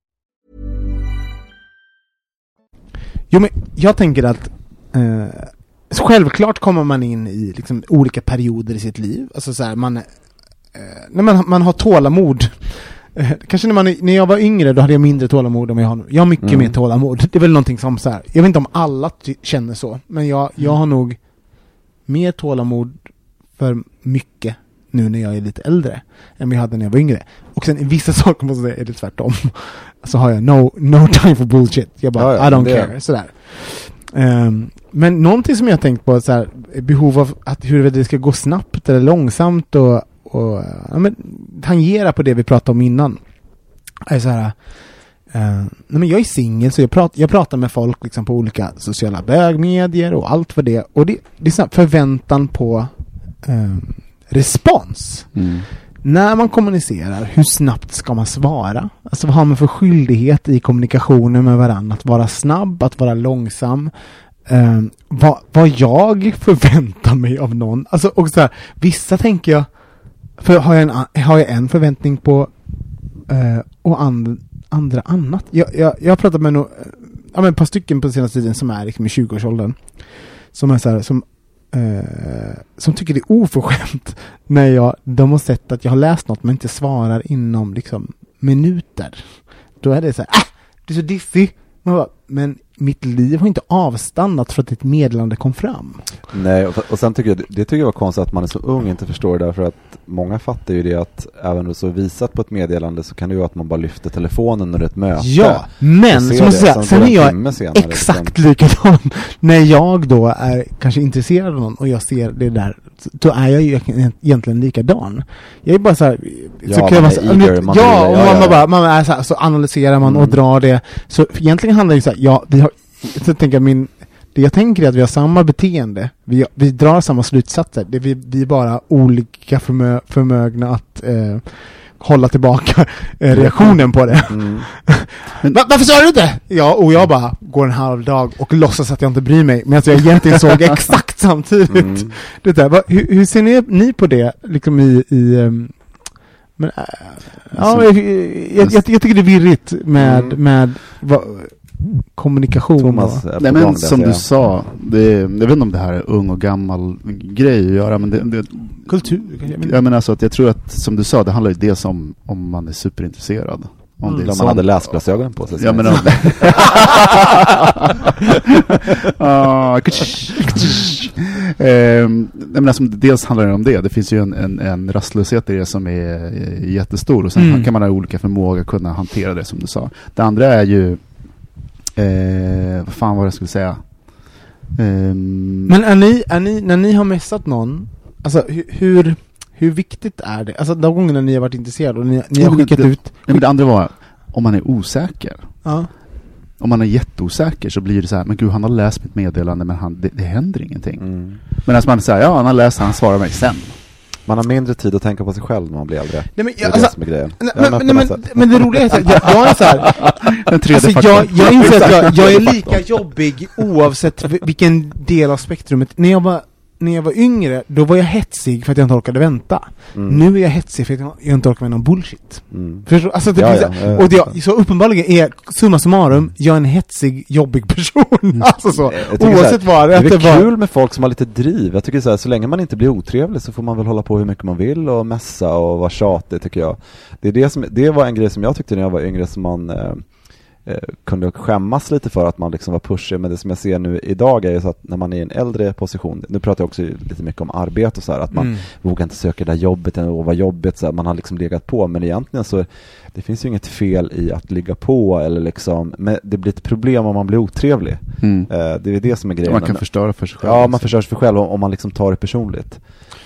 Jo men jag tänker att eh, självklart kommer man in i liksom, olika perioder i sitt liv. Alltså så här, man, eh, när man, man har tålamod. Eh, kanske när, man, när jag var yngre då hade jag mindre tålamod än jag har nu. Jag har mycket Mm. mer tålamod. Det är väl någonting som så här, jag vet inte om alla känner så, men jag, jag har nog mer tålamod för mycket nu när jag är lite äldre än vad jag hade när jag var yngre. Och sen i vissa saker måste jag säga är det tvärtom. Så har jag no, no time for bullshit. Jag bara, Ja, ja, I don't care. Sådär. Ehm, men någonting som jag har tänkt på, så här, behov av att huruvida det ska gå snabbt eller långsamt och, och ja, men, tangera på det vi pratade om innan. Är så här, eh, nej men jag är singel så jag, prat, jag pratar med folk liksom på olika sociala bögmedier och allt för det. Och det, det är så här förväntan på eh, respons. Mm. När man kommunicerar, hur snabbt ska man svara? Alltså vad har man för skyldighet i kommunikationen med varandra? Att vara snabb, att vara långsam. Eh, vad, vad jag förväntar mig av någon. Alltså, och så här, vissa tänker jag, för har jag en, har jag en förväntning på eh, och and, andra annat. Jag, jag, jag har pratat med no, ja, men ett par stycken på senaste tiden som är liksom i 20-årsåldern. Som är så här, som eh, som tycker det är oförskämt när jag, de har sett att jag har läst något men inte svarar inom liksom minuter. Då är det så här, ah, du är så diffig. Man bara, Men mitt liv har inte avstannat för att ett meddelande kom fram. Nej, och, och sen tycker jag, det tycker jag var konstigt att man är så ung och inte förstår det därför att många fattar ju det att även om är så visat på ett meddelande så kan det ju vara att man bara lyfter telefonen under ett möte. Ja, men Och det, jag säga, sen sen är jag senare, liksom. exakt likadan. När jag då är kanske intresserad av någon och jag ser det där, då är jag ju egentligen likadan. Jag är bara så här, Ja, så man kan är så, eager, man ja, och man ja, ja. bara, man är så, här, så analyserar man och Mm. drar det. Så egentligen handlar det ju så här, ja, vi har, så tänker jag min, det jag tänker är att vi har samma beteende. Vi, vi drar samma slutsatser. Det vi, vi är bara olika förmö, förmögna att eh, hålla tillbaka eh, reaktionen på det. Mm. Va, varför sa du inte? Ja, och jag bara går en halv dag och låtsas att jag inte bryr mig, medan jag egentligen såg exakt samtidigt. Mm. Det där, va, hur, hur ser ni, ni på det, liksom i, i ehm, men, äh, ja, Alltså- jag, jag, jag, jag tycker det är virrigt med, Mm. med va, kommunikation. Thomas Nej men som du sa, det, jag vet inte om det här är ung och gammal grej att göra, men det, det, kultur. jag menar alltså att jag tror att, som du sa, det handlar ju dels om om man är superintresserad. Om Mm. det är man hade läsglasögonen på sig. Ja men om... Ah. Ehm, nej, men alltså, dels handlar det om det. Det finns ju en, en, en rastlöshet i det som är eh, jättestor. Och sen Mm. kan man ha olika förmåga att kunna hantera det som du sa. Det andra är ju... Eh, vad fan var det jag skulle säga? Ehm, Men är ni, är ni, när ni har messat någon, alltså hur, hur, hur viktigt är det? Alltså de gångerna ni har varit intresserade och ni, ni har skickat det- ut, nej, men det andra var om man är osäker. ja. Om man är jätteosäker så blir det så här, men gud han har läst mitt meddelande men han, det, det händer ingenting. Mm. Medan man säger, ja han har läst, han svarar mig sen. Man har mindre tid att tänka på sig själv när man blir äldre. Nej men, Det är jag, det alltså, som är grejen. nej, men, nej, men, sätt. men det roliga är att jag, jag är så här, alltså, jag, jag inser att jag, jag är lika jobbig oavsett vi- vilken del av spektrumet. När jag var, när jag var yngre, då var jag hetsig för att jag inte orkade vänta. Mm. Nu är jag hetsig för att jag inte orkar med någon bullshit. Mm. Förstår du? Alltså, det Ja, finns, ja, och det, så uppenbarligen är, summa summarum, jag är en hetsig, jobbig person. alltså så. Oavsett vad. Det är väl var- kul med folk som har lite driv. Jag tycker så här, så länge man inte blir otrevlig så får man väl hålla på hur mycket man vill och mässa och vara tjatig tycker jag. Det, är det, som, det var en grej som jag tyckte när jag var yngre som man eh, kunde skämmas lite för att man liksom var pushig. Men det som jag ser nu idag är ju så att när man är i en äldre position, nu pratar jag också lite mycket om arbete och så här, att man Mm. vågar inte söka det där jobbet och vad jobbet, så här, man har liksom legat på. Men egentligen så, det finns ju inget fel i att ligga på eller liksom, men det blir ett problem om man blir otrevlig. Mm. Eh, det är det som är grejen. Man kan förstöra för sig själv. Ja, man också. förstör sig för själv om, om man liksom tar det personligt.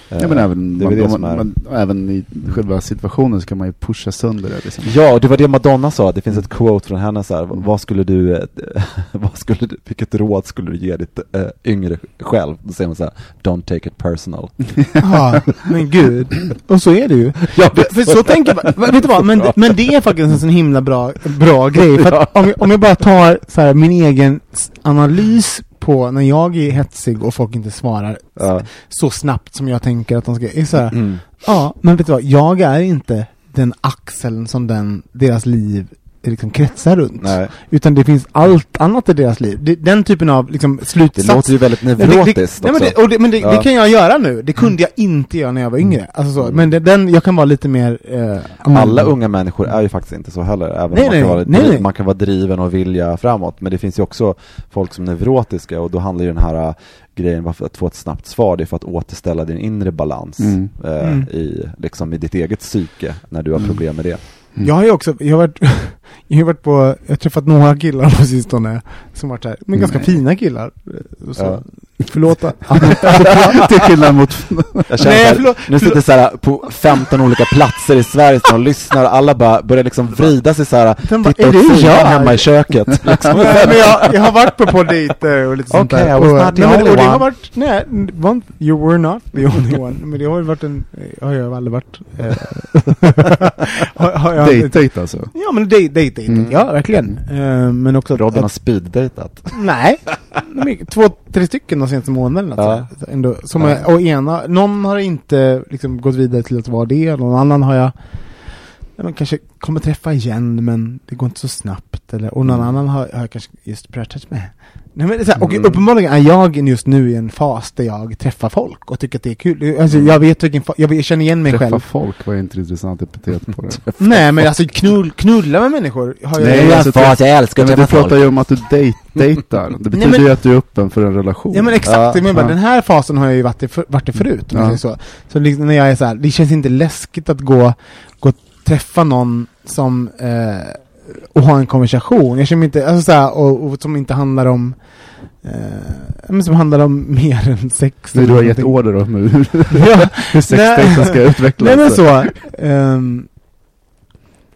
Ja, men Eh, även, det man, det man, man, även i själva situationen så kan man ju pusha sönder det. Liksom. Ja, och det var det Madonna sa, det finns ett quote från henne så här, vad skulle du, eh, vad skulle du, vilket råd skulle du ge ditt äh, yngre själv? Då säger man så här, don't take it personal. Ja, men gud. Och så är det ju. Ja, För, för så tänker jag, vet du vad, men, men det är faktiskt en sån himla bra, bra grej. För att om, jag, om jag bara tar så här, min egen analys på när jag är hetsig och folk inte svarar Ja. så snabbt som jag tänker att de ska, är så här, Mm. ja, men vet du vad, jag är inte den axeln som den, deras liv liksom kretsar runt. Nej, Utan det finns allt annat i deras liv. Det, den typen av liksom, det slutsats låter ju väldigt Nej, det- neurotiskt det, nej, men det, och det, men det, Ja. Mm. det kan jag göra nu. Det kunde jag inte göra när jag var yngre. Alltså så. Men det, den, jag kan vara lite mer... Eh, Alla unga människor är ju faktiskt inte så heller, även Nej, om man, nej, kan vara, nej, nej. man kan vara driven och vilja framåt. Men det finns ju också folk som är neurotiska och då handlar ju den här äh, grejen varför att få ett snabbt svar, det är för att återställa din inre balans Mm. eh, Mm. i, liksom, i ditt eget psyke när du har Mm. problem med det. Mm. Jag har ju också, jag har varit, jag har varit på, jag har träffat några killar på sistone som varit här, men ganska Nej. fina killar. Så, Ja. Förlåt. Till skillnad mot... Jag känner Nej, förlåt, nu sitter så här på 15 olika platser i Sverige och lyssnar och alla bara börjar liksom vrida sig så här, Den titta åt det sidan jag? hemma i köket. Liksom. Nej, men jag, jag har varit på, på dejter och lite sånt Okej, där. I was och, not the only och det har one. varit, nej, det inte- you were not the only one. Men det har ju varit en, har jag aldrig varit. Eh, har, har jag aldrig- Date-date alltså. Ja men dejt, dejt, dejt. Mm. Ja verkligen. Eh, men också Robin har speeddejtat. Nej, två, tre stycken de senaste månaderna. Ja. Ändå, som Ja. är, och ena, någon har inte liksom gått vidare till att vara det, någon annan har jag ja, men kanske kommer träffa igen men det går inte så snabbt. Eller, och någon Mm. annan har, har jag kanske just pratat med. Nej, men det är så här, och Mm. uppenbarligen är jag just nu i en fas där jag träffar folk och tycker att det är kul. Alltså, Mm. jag vet vilken jag, jag känner igen mig Träffa själv. folk var inte ett intressant epitet på det. Nej men alltså knull, knulla med människor har jag Nej, alltså, jag älskar Ja, men du pratar ju om att du date, dejtar. Det betyder men- ju att du är öppen för en relation. Ja men exakt, Ja, jag menar bara, ja. den här fasen har jag ju varit i, för, varit i förut. om Ja. Så, så liksom när jag är så här, det känns inte läskigt att gå, gå och träffa någon som eh, och ha en konversation. Jag känner mig inte, alltså så här, och, och som inte handlar om eh, men som handlar om mer än sex. Så du har gett order om hur, ja, hur sexdejten ska utvecklas. Nej men så. ehm,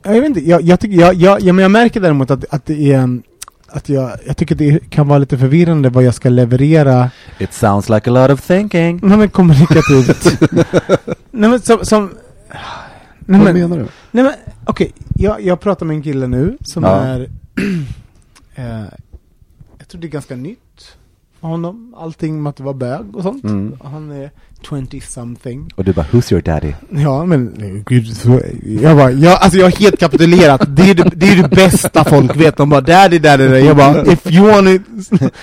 ja, jag vet inte, jag, jag, tycker, jag, jag, ja, men jag märker däremot att, att det är en- att jag, jag tycker det kan vara lite förvirrande vad jag ska leverera It sounds like a lot of thinking. Nej men kommunikativt. nej men som, som Nej Vad men, menar du? nej men okej, jag, jag pratar med en kille nu som Ja. är eh, Jag tror det är ganska nytt för honom, allting med att vara bög och sånt. Mm. Han är 20 something. Och du bara, who's your daddy? Ja men gud, så, jag bara, jag, alltså jag har helt kapitulerat. Det är det, det, är det bästa folk vet. De bara daddy daddy. daddy. Jag bara, if you want it,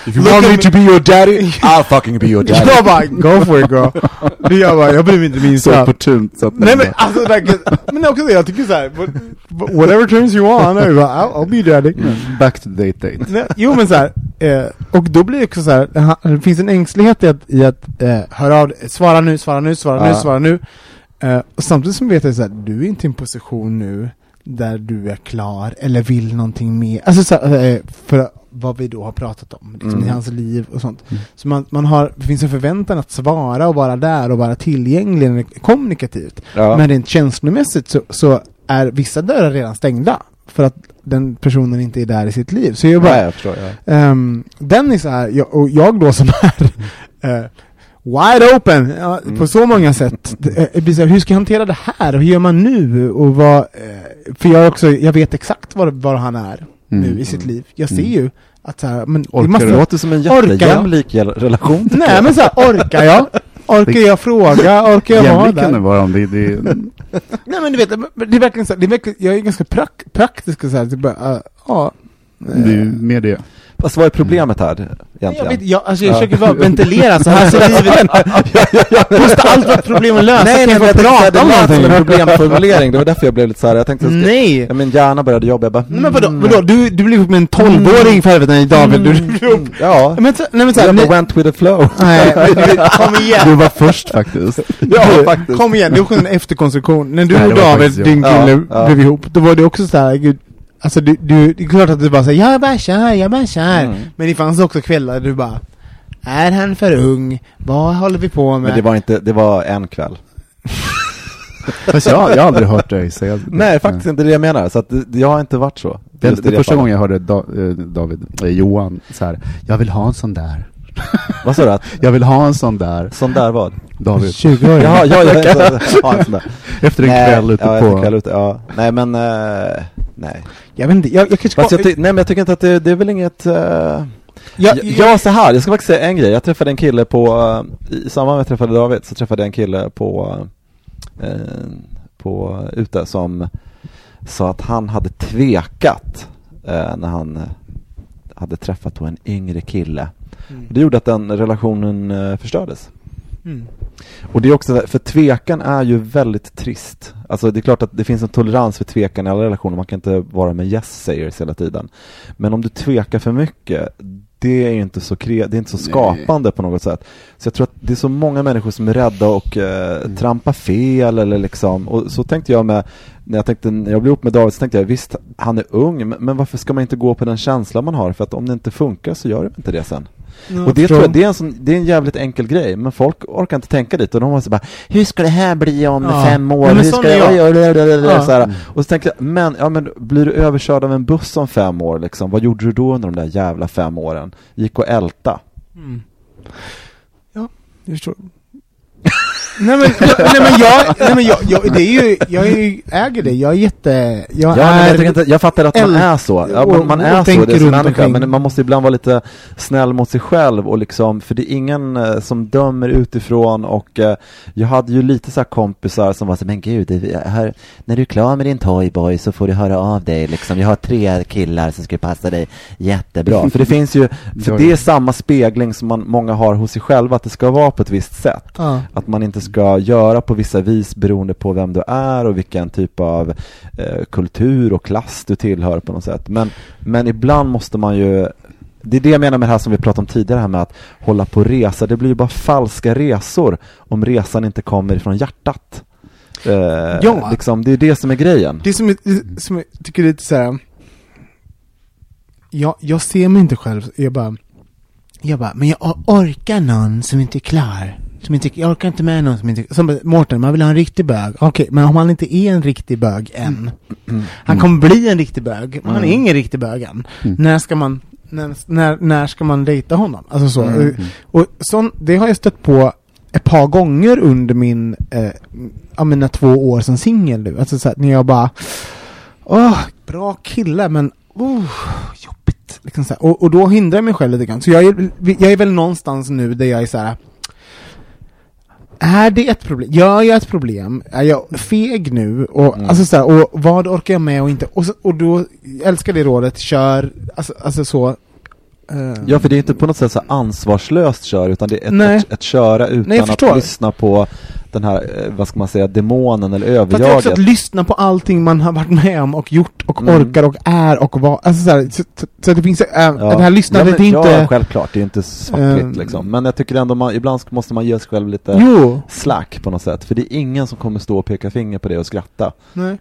If you want me to be your daddy, I'll fucking be your daddy. Jag bara, go for it girl. Det Jag bara, jag bryr mig inte det Så opportunt så Nej men alltså verkligen, men också jag tycker såhär, whatever turns you jag bara, I'll, I'll be daddy. Mm. Back to date date. Nej, Jo men såhär, eh, och då blir det också såhär, det finns en ängslighet i att, i att eh, höra av svara nu, svara nu, svara nu, Ja. svara nu. Eh, och samtidigt som vet jag såhär, du är inte i en position nu där du är klar eller vill någonting mer. Alltså så, eh, för vad vi då har pratat om, liksom Mm. i hans liv och sånt. Mm. Så man, man har, det finns en förväntan att svara och vara där och vara tillgänglig kommunikativt. Ja. Men rent känslomässigt så, så är vissa dörrar redan stängda. För att den personen inte är där i sitt liv. Så jag bara, Nej, jag förstår. Ja. Ehm, den är så här, jag, och jag då som är eh, wide open ja, Mm. på så många sätt. Det, eh, hur ska jag hantera det här? Hur gör man nu? Och vad, eh, för jag, också, jag vet exakt var, var han är Mm. nu i sitt liv. Jag ser Mm. ju att så här, men Orkar det måste, låter som en jättejämlik relation. Nej jag. men så här, orkar jag? Orkar jag fråga? Orkar jag vara Jämlik kan det där? vara om det, det Nej men du vet, det är verkligen så här, det är verkligen, jag är ganska prak, praktisk och så här, typ bara, ja. det är mer det. Fast vad är problemet här Jag, egentligen? vet, jag, alltså jag Ja. försöker bara ventilera så här så det Måste allt vara ett problem att lösa? Nej, nej, jag men jag prata om det någonting? problemformulering, det var därför jag blev lite såhär, jag tänkte, jag ska, Nej! ja, min hjärna började jobba, jag bara, Nej, men vadå, mm, vadå? Du, du blev ihop med en 12-åring för helvete, David, du, du, mm, Ja, men, så, nej men så här, jag went with the flow. nej, kom igen! Du var först faktiskt. Ja, faktiskt. Kom igen, det är också en efterkonstruktion. När du Nej, och det var David, din jag. kille, Ja, ja. blev ihop, då var det också så här, gud, alltså du, du, det är klart att du bara säger jag bara kör, jag bara kör. Mm. Men det fanns också kvällar där du bara, är han för ung? Vad håller vi på med? Men det var inte, det var en kväll. Fast jag, jag har aldrig hört dig säga det. Nej, faktiskt inte det jag menar, så att det, jag har inte varit så. Det, i det första gången jag hörde da, eh, David, eh, Johan, så här, jag vill ha en sån där. Vad sa du? Att, Jag vill ha en sån där, sån där vad? David. 20 år. Jaha, ja, ja, ja, ja, en sån där. Efter en kväll ute ja, på... kväll ute, ja. Nej men, eh, nej. Jag vet inte, jag, jag kanske jag, nej men jag tycker inte att det, det är väl inget... eh, jag, Ja, så här. Jag ska faktiskt säga en grej. Jag träffade en kille på, eh, i samband med att jag träffade David, så träffade jag en kille på, eh, på ute som sa att han hade tvekat eh, när han eh, hade träffat på en yngre kille. Mm. Det gjorde att den relationen eh, förstördes. Mm. Och det är också, för tvekan är ju väldigt trist. Alltså det är klart att det finns en tolerans för tvekan i alla relationer, man kan inte vara med yes sayers hela tiden. Men om du tvekar för mycket, det är ju inte så, kre- det är inte så Nej. skapande på något sätt. Så jag tror att det är så många människor som är rädda och eh, Mm. trampa fel eller liksom, och så tänkte jag med, när jag tänkte, när jag blev ihop med David så tänkte jag visst, han är ung, men- men varför ska man inte gå på den känslan man har? För att om det inte funkar så gör det inte det sen. och det, tror jag, det, är en sån, det är en jävligt enkel grej, men folk orkar inte tänka dit och de måste bara Hur ska det här bli om Ja. fem år? Ja, Hur ska är jag? Ja. Så här. Och så tänkte jag, men, ja, men blir du överkörd av en buss om fem år liksom? Vad gjorde du då under de där jävla fem åren? Gick och älta? Mm. Ja, jag förstår. Nej men, nej men jag, nej men jag, jag, det är ju, jag är ju, äger det, jag är jätte, jag Ja, är jag, inte, jag fattar att man är så. Ja, man, är så, det som människa, men man måste ibland vara lite snäll mot sig själv och liksom, för det är ingen eh, som dömer utifrån och eh, jag hade ju lite så här kompisar som var så men gud, det- här, när du är klar med din toyboy så får du höra av dig liksom. Jag har tre killar som skulle passa dig jättebra. för det finns ju, för det är samma spegling som man, många har hos sig själva, att det ska vara på ett visst sätt. Ja. Att man inte ska göra på vissa vis beroende på vem du är och vilken typ av eh, kultur och klass du tillhör på något sätt. Men, men ibland måste man ju det är det jag menar med det här som vi pratade om tidigare här med att hålla på och resa. Det blir ju bara falska resor om resan inte kommer ifrån hjärtat. Eh, Ja. liksom, det är det som är grejen. Det som, är, som jag tycker är lite såhär, jag, jag ser mig inte själv, jag bara, jag bara, men jag orkar någon som inte är klar. Som inte, jag orkar inte med någon som inte, som Mårten, man vill ha en riktig bög. Okej, men om han inte är en riktig bög än. Han kommer bli en riktig bög, men han är Mm. ingen riktig bög än. Mm. När ska man, när, när, när ska man dejta honom? Alltså så. Mm. Och sån, det har jag stött på ett par gånger under min, eh, mina två år som singel nu. Alltså så här, när jag bara, åh, bra kille men, oh, jobbigt. Liksom så här. Och, och då hindrar jag mig själv lite grann. Så jag är, jag är väl någonstans nu där jag är så här. Är det ett problem? Gör jag ett problem? Är jag feg nu? Och, Mm. alltså så här, och vad orkar jag med och inte? Och, så, och då, jag älskar det rådet, kör, alltså, alltså så. eh, Ja, för det är inte på något sätt så ansvarslöst kör, utan det är ett, Nej. ett, ett köra utan Nej, att lyssna på den här, eh, vad ska man säga, demonen eller Fast det är också att överjaget. lyssna på allting man har varit med om och gjort och Mm. orkar och är och vad, alltså så, här, så, så, det finns, äh, Ja. det här lyssnandet ja, men, är inte... Ja, självklart, det är inte svartvitt Ehm. liksom. Men jag tycker ändå man, ibland måste man ge sig själv lite Jo, slack på något sätt. För det är ingen som kommer stå och peka finger på det och skratta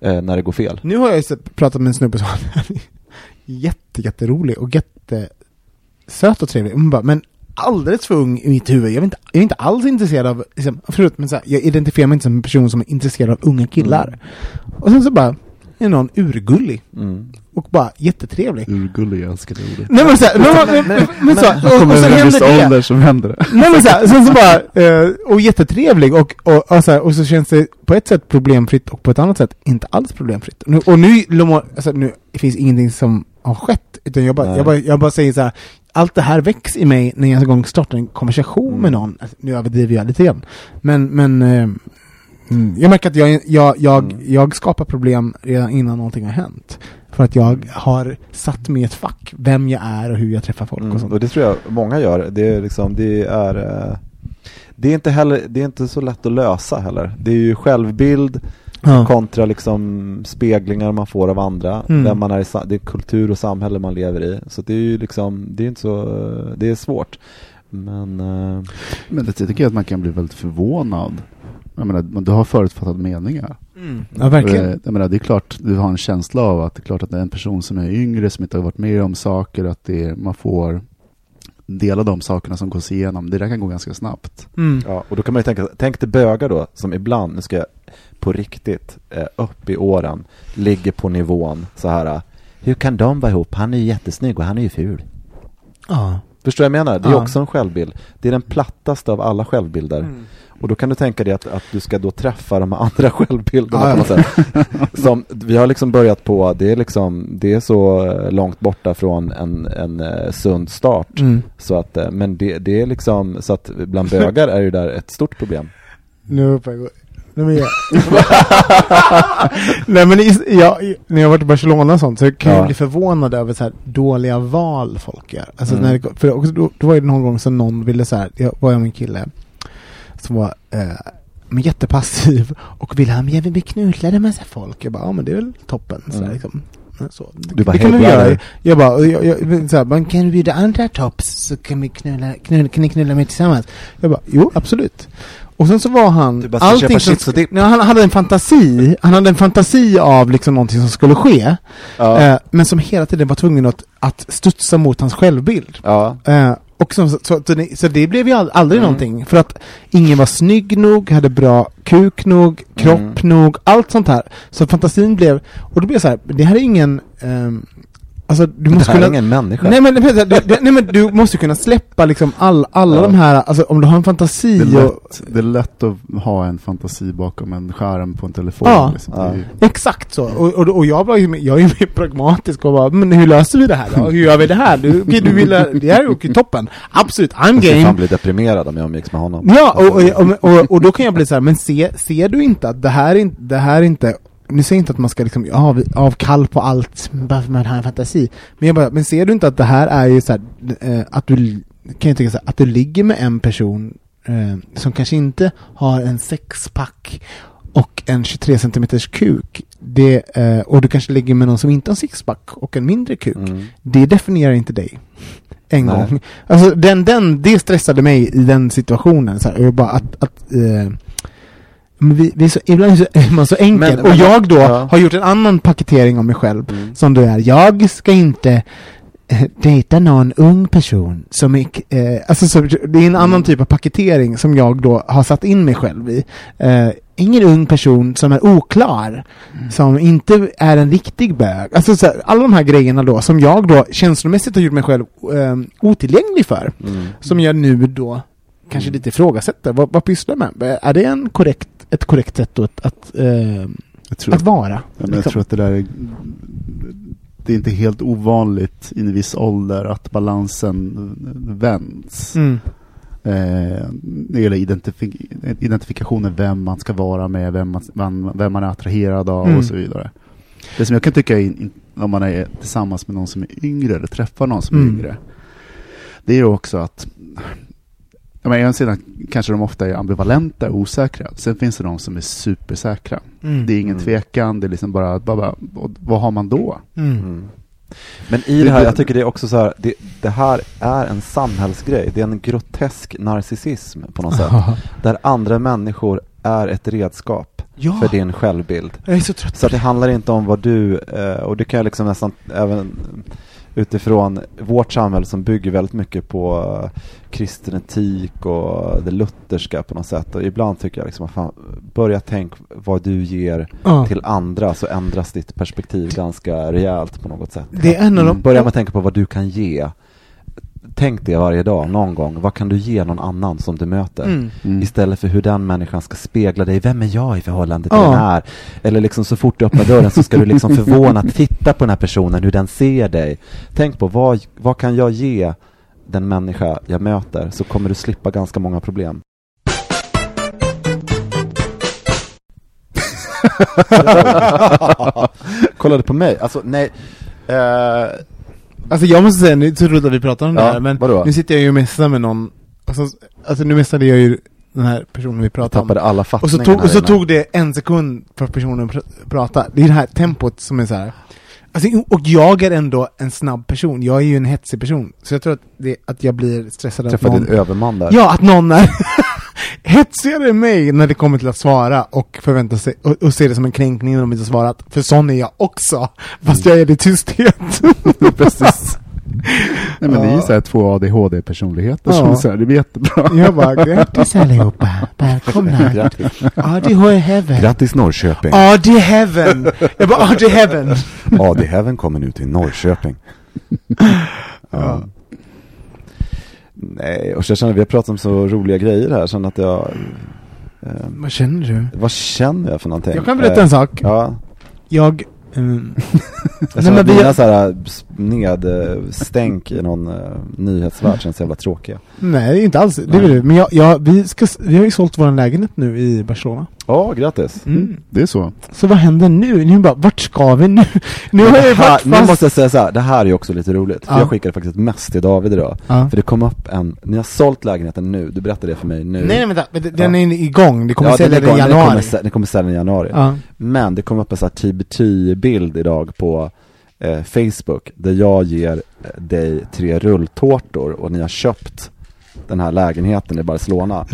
eh, när det går fel. Nu har jag ju pratat med en snubbe som jätte, jätterolig och jättesöt och trevlig. Hon bara, men alldeles för ung i mitt huvud. Jag är inte, jag är inte alls intresserad av, liksom, förut, men så här, jag identifierar mig inte som en person som är intresserad av unga killar. Mm. Och sen så bara, är någon urgullig. Mm. Och bara jättetrevlig. Urgullig, jag älskar det ordet. Nej men såhär, men, men, men, så, och, Kommer och sen händer det. ålder som händer det. Nej men såhär, sen så bara, eh, och jättetrevlig och, och, och, så och så känns det på ett sätt problemfritt och på ett annat sätt inte alls problemfritt. Och nu, alltså, nu finns ingenting som har skett, utan jag bara, jag bara, jag bara säger så här. allt det här väcks i mig när jag en gång startar en konversation Mm. med någon. Alltså, nu överdriver jag lite grann. Men, men eh, mm, jag märker att jag, jag, jag, Mm. jag skapar problem redan innan någonting har hänt. För att jag har satt mig i ett fack, vem jag är och hur jag träffar folk och Mm, sånt. och det tror jag många gör. Det är liksom, det är eh, det är inte heller, det är inte så lätt att lösa heller. Det är ju självbild Ja. kontra liksom speglingar man får av andra. Mm. Vem man är i, det är kultur och samhälle man lever i. Så det är ju liksom, det är inte så, det är svårt. Men eh, Men det tycker jag att man kan bli väldigt förvånad. Jag menar, du har förutfattade meningar. Mm. Ja, verkligen. Eh, Jag menar, det är klart, du har en känsla av att det är klart att det är en person som är yngre, som inte har varit med om saker, att det är, man får dela de sakerna som gås igenom. Det där kan gå ganska snabbt. Mm. Ja, och då kan man ju tänka, tänk dig bögar då, som ibland, nu ska jag på riktigt, eh, upp i åren, ligger på nivån så här. Hur kan de vara ihop? Han är ju jättesnygg och han är ju ful. Ja. Förstår du vad jag menar? Det är Ja. också en självbild. Det är den plattaste av alla självbilder. Mm. Och då kan du tänka dig att, att du ska då träffa de andra självbilderna Ja, på något sätt. Som, vi har liksom börjat på, det är liksom, det är så eh, långt borta från en, en eh, sund start. Mm. Så att, eh, men det, det är liksom, så att bland bögar är ju där ett stort problem. Nu är jag Nej men jag... Nej men i- jag, när jag varit i Barcelona och sånt så kan Ja. jag bli förvånad över så här dåliga val folk gör. Alltså Mm. när det, för också, då, då var det någon gång som någon ville så här, jag var jag med en kille som var eh, men jättepassiv och ville han, jag vill bli knullad med massa folk. Jag bara, ja men det är väl toppen. Så, Mm. liksom. Så. Du bara, det kan "Hej, vi göra. brother." Jag bara, jag, jag, så här, man kan vi bjuda andra tops så kan vi knulla, knulla, kan ni knulla mig tillsammans? Jag bara, jo absolut. Och sen så var han... Du bara och dipp. Nej, han hade en fantasi, han hade en fantasi av liksom någonting som skulle ske. Ja. Eh, men som hela tiden var tvungen att, att studsa mot hans självbild. ja. Eh, och så, så, så, det, så det blev ju aldrig Mm. någonting. För att ingen var snygg nog, hade bra kuk nog, kropp Mm. nog, allt sånt här. Så fantasin blev, och då blev jag så här, det här är ingen, ehm, alltså du Det måste kunna ingen människa. Nej men, du, du, nej men du måste kunna släppa liksom all, alla Ja. de här, alltså om du har en fantasi Det är, och, lätt, det är lätt att ha en fantasi bakom en skärm på en telefon. Ja. Liksom. Är ju- Exakt så. Och, och, och jag, var ju, jag är ju mer pragmatisk och bara, men hur löser vi det här då? Hur gör vi det här? Du, okej, du vill, det här är okej, toppen. Absolut, I'm Jag skulle fan game. bli deprimerad om jag umgicks med honom. Ja, och, och, och, och då kan jag bli så här, men se, ser du inte att det här är det här är inte nu säger jag inte att man ska liksom av, avkall på allt bara för att man har en fantasi. Men jag bara, men ser du inte att det här är ju så här, eh, att du, kan jag tänka så här, att du ligger med en person eh, som kanske inte har en sexpack och en 23 centimeters kuk. Det, eh, och du kanske ligger med någon som inte har en sixpack och en mindre kuk. Mm. Det definierar inte dig. En Nej. gång. Alltså den, den, det stressade mig i den situationen. Så här, bara att, att eh, vi, vi så, ibland är så- är man så enkel. Men- och men- jag då ja. har gjort en annan paketering av mig själv. Mm. Som då är, jag ska inte eh, dejta någon ung person som eh, alltså så, det är en annan typ av paketering som jag då har satt in mig själv i. Eh, ingen ung person som är oklar, som inte är en riktig bög. Alltså så här, alla de här grejerna då som jag då känslomässigt har gjort mig själv eh, otillgänglig för. Mm. Som jag nu då kanske lite ifrågasätter. Vad, vad pysslar jag med? Är det en korrekt, ett korrekt sätt att, att, eh, Jag tror att vara? Ja, men jag liksom? tror att det där är, det är inte helt ovanligt i en viss ålder att balansen vänds. Mm. Eh, när det gäller identifi identifikationen, vem man ska vara med, vem man, vem, vem man är attraherad av Mm. och så vidare. Det som jag kan tycka är, om man är tillsammans med någon som är yngre, eller träffar någon som är Mm. yngre, det är också att Ja, men å ena sidan kanske de ofta är ambivalenta och osäkra. Sen finns det de som är supersäkra. Mm. Det är ingen Mm. tvekan, det är liksom bara, bara, vad har man då? Mm. Mm. Men i det här, jag tycker det är också så här, det, det här är en samhällsgrej. Det är en grotesk narcissism på något sätt. Där andra människor är ett redskap Ja, för din självbild. jag är så trött Så att det handlar inte om vad du, eh, och det kan jag liksom nästan även utifrån vårt samhälle som bygger väldigt mycket på eh, kristen etik och det lutherska på något sätt. Och ibland tycker jag liksom, fan, börja tänk vad du ger Ja. till andra så ändras ditt perspektiv ganska rejält på något sätt. Det är en av de... Börja med att tänka på vad du kan ge. Tänk det varje dag, någon gång. Vad kan du ge någon annan som du möter? Mm. Mm. Istället för hur den människan ska spegla dig. Vem är jag i förhållande till Ja. den här? Eller liksom så fort du öppnar dörren så ska du liksom förvånat titta på den här personen, hur den ser dig. Tänk på vad, vad kan jag ge den människa jag möter? Så kommer du slippa ganska många problem. Kollade på mig? Alltså nej. Eh, Alltså jag måste säga, nu är det roligt att vi pratar om det Ja, här, men vadå? nu sitter jag ju och messar med någon, alltså, alltså nu messade jag ju den här personen vi pratade om. tappade alla Och så, tog, och så tog det en sekund för personen att pr- prata. Det är det här tempot som är så här. Alltså, och jag är ändå en snabb person. Jag är ju en hetsig person. Så jag tror att, det, att jag blir stressad av Träffade någon... din överman där. Ja, att någon är hetsigare än mig när det kommer till att svara och förvänta sig och, och se det som en kränkning när de inte svarat. För sån är jag också. Fast jag är det i tysthet. Precis. Nej men det är ju Ja. såhär två ADHD-personligheter Ja. som så här, det blir jättebra. jag bara, grattis allihopa. Välkomna. ADHD heaven. Grattis Norrköping. AD heaven. Jag bara, AD heaven. AD Heaven kommer nu till Norrköping. ja. Nej, och så känner vi har pratat om så roliga grejer här, känner att jag... Eh, Vad känner du? vad känner jag för någonting? Jag kan berätta en sak. Ja, Jag... mm, jag Nej, känner men att vi- mina så här nedstänk i någon uh, nyhetsvärld känns jävla tråkiga. nej, inte alls. Det vill du. Men jag, jag, vi, ska, vi har ju sålt vår lägenhet nu i Barcelona. Ja, grattis. Mm. Det är så. Så vad händer nu? Nu bara, vart ska vi nu? Nu har jag Det här, varit nu fast... måste jag säga så här, det här är ju också lite roligt. För Ja. Jag skickade faktiskt mess till David idag. Ja. För det kom upp en, ni har sålt lägenheten nu, du berättade det för mig nu. Nej, nej, vänta. Den är igång. Det kommer ja, sälja den, den i den, januari. kommer, den kommer sälja i januari. Ja. Men det kom upp en sån här bild idag på eh, Facebook där jag ger eh, dig tre rulltårtor och ni har köpt den här lägenheten i Barcelona.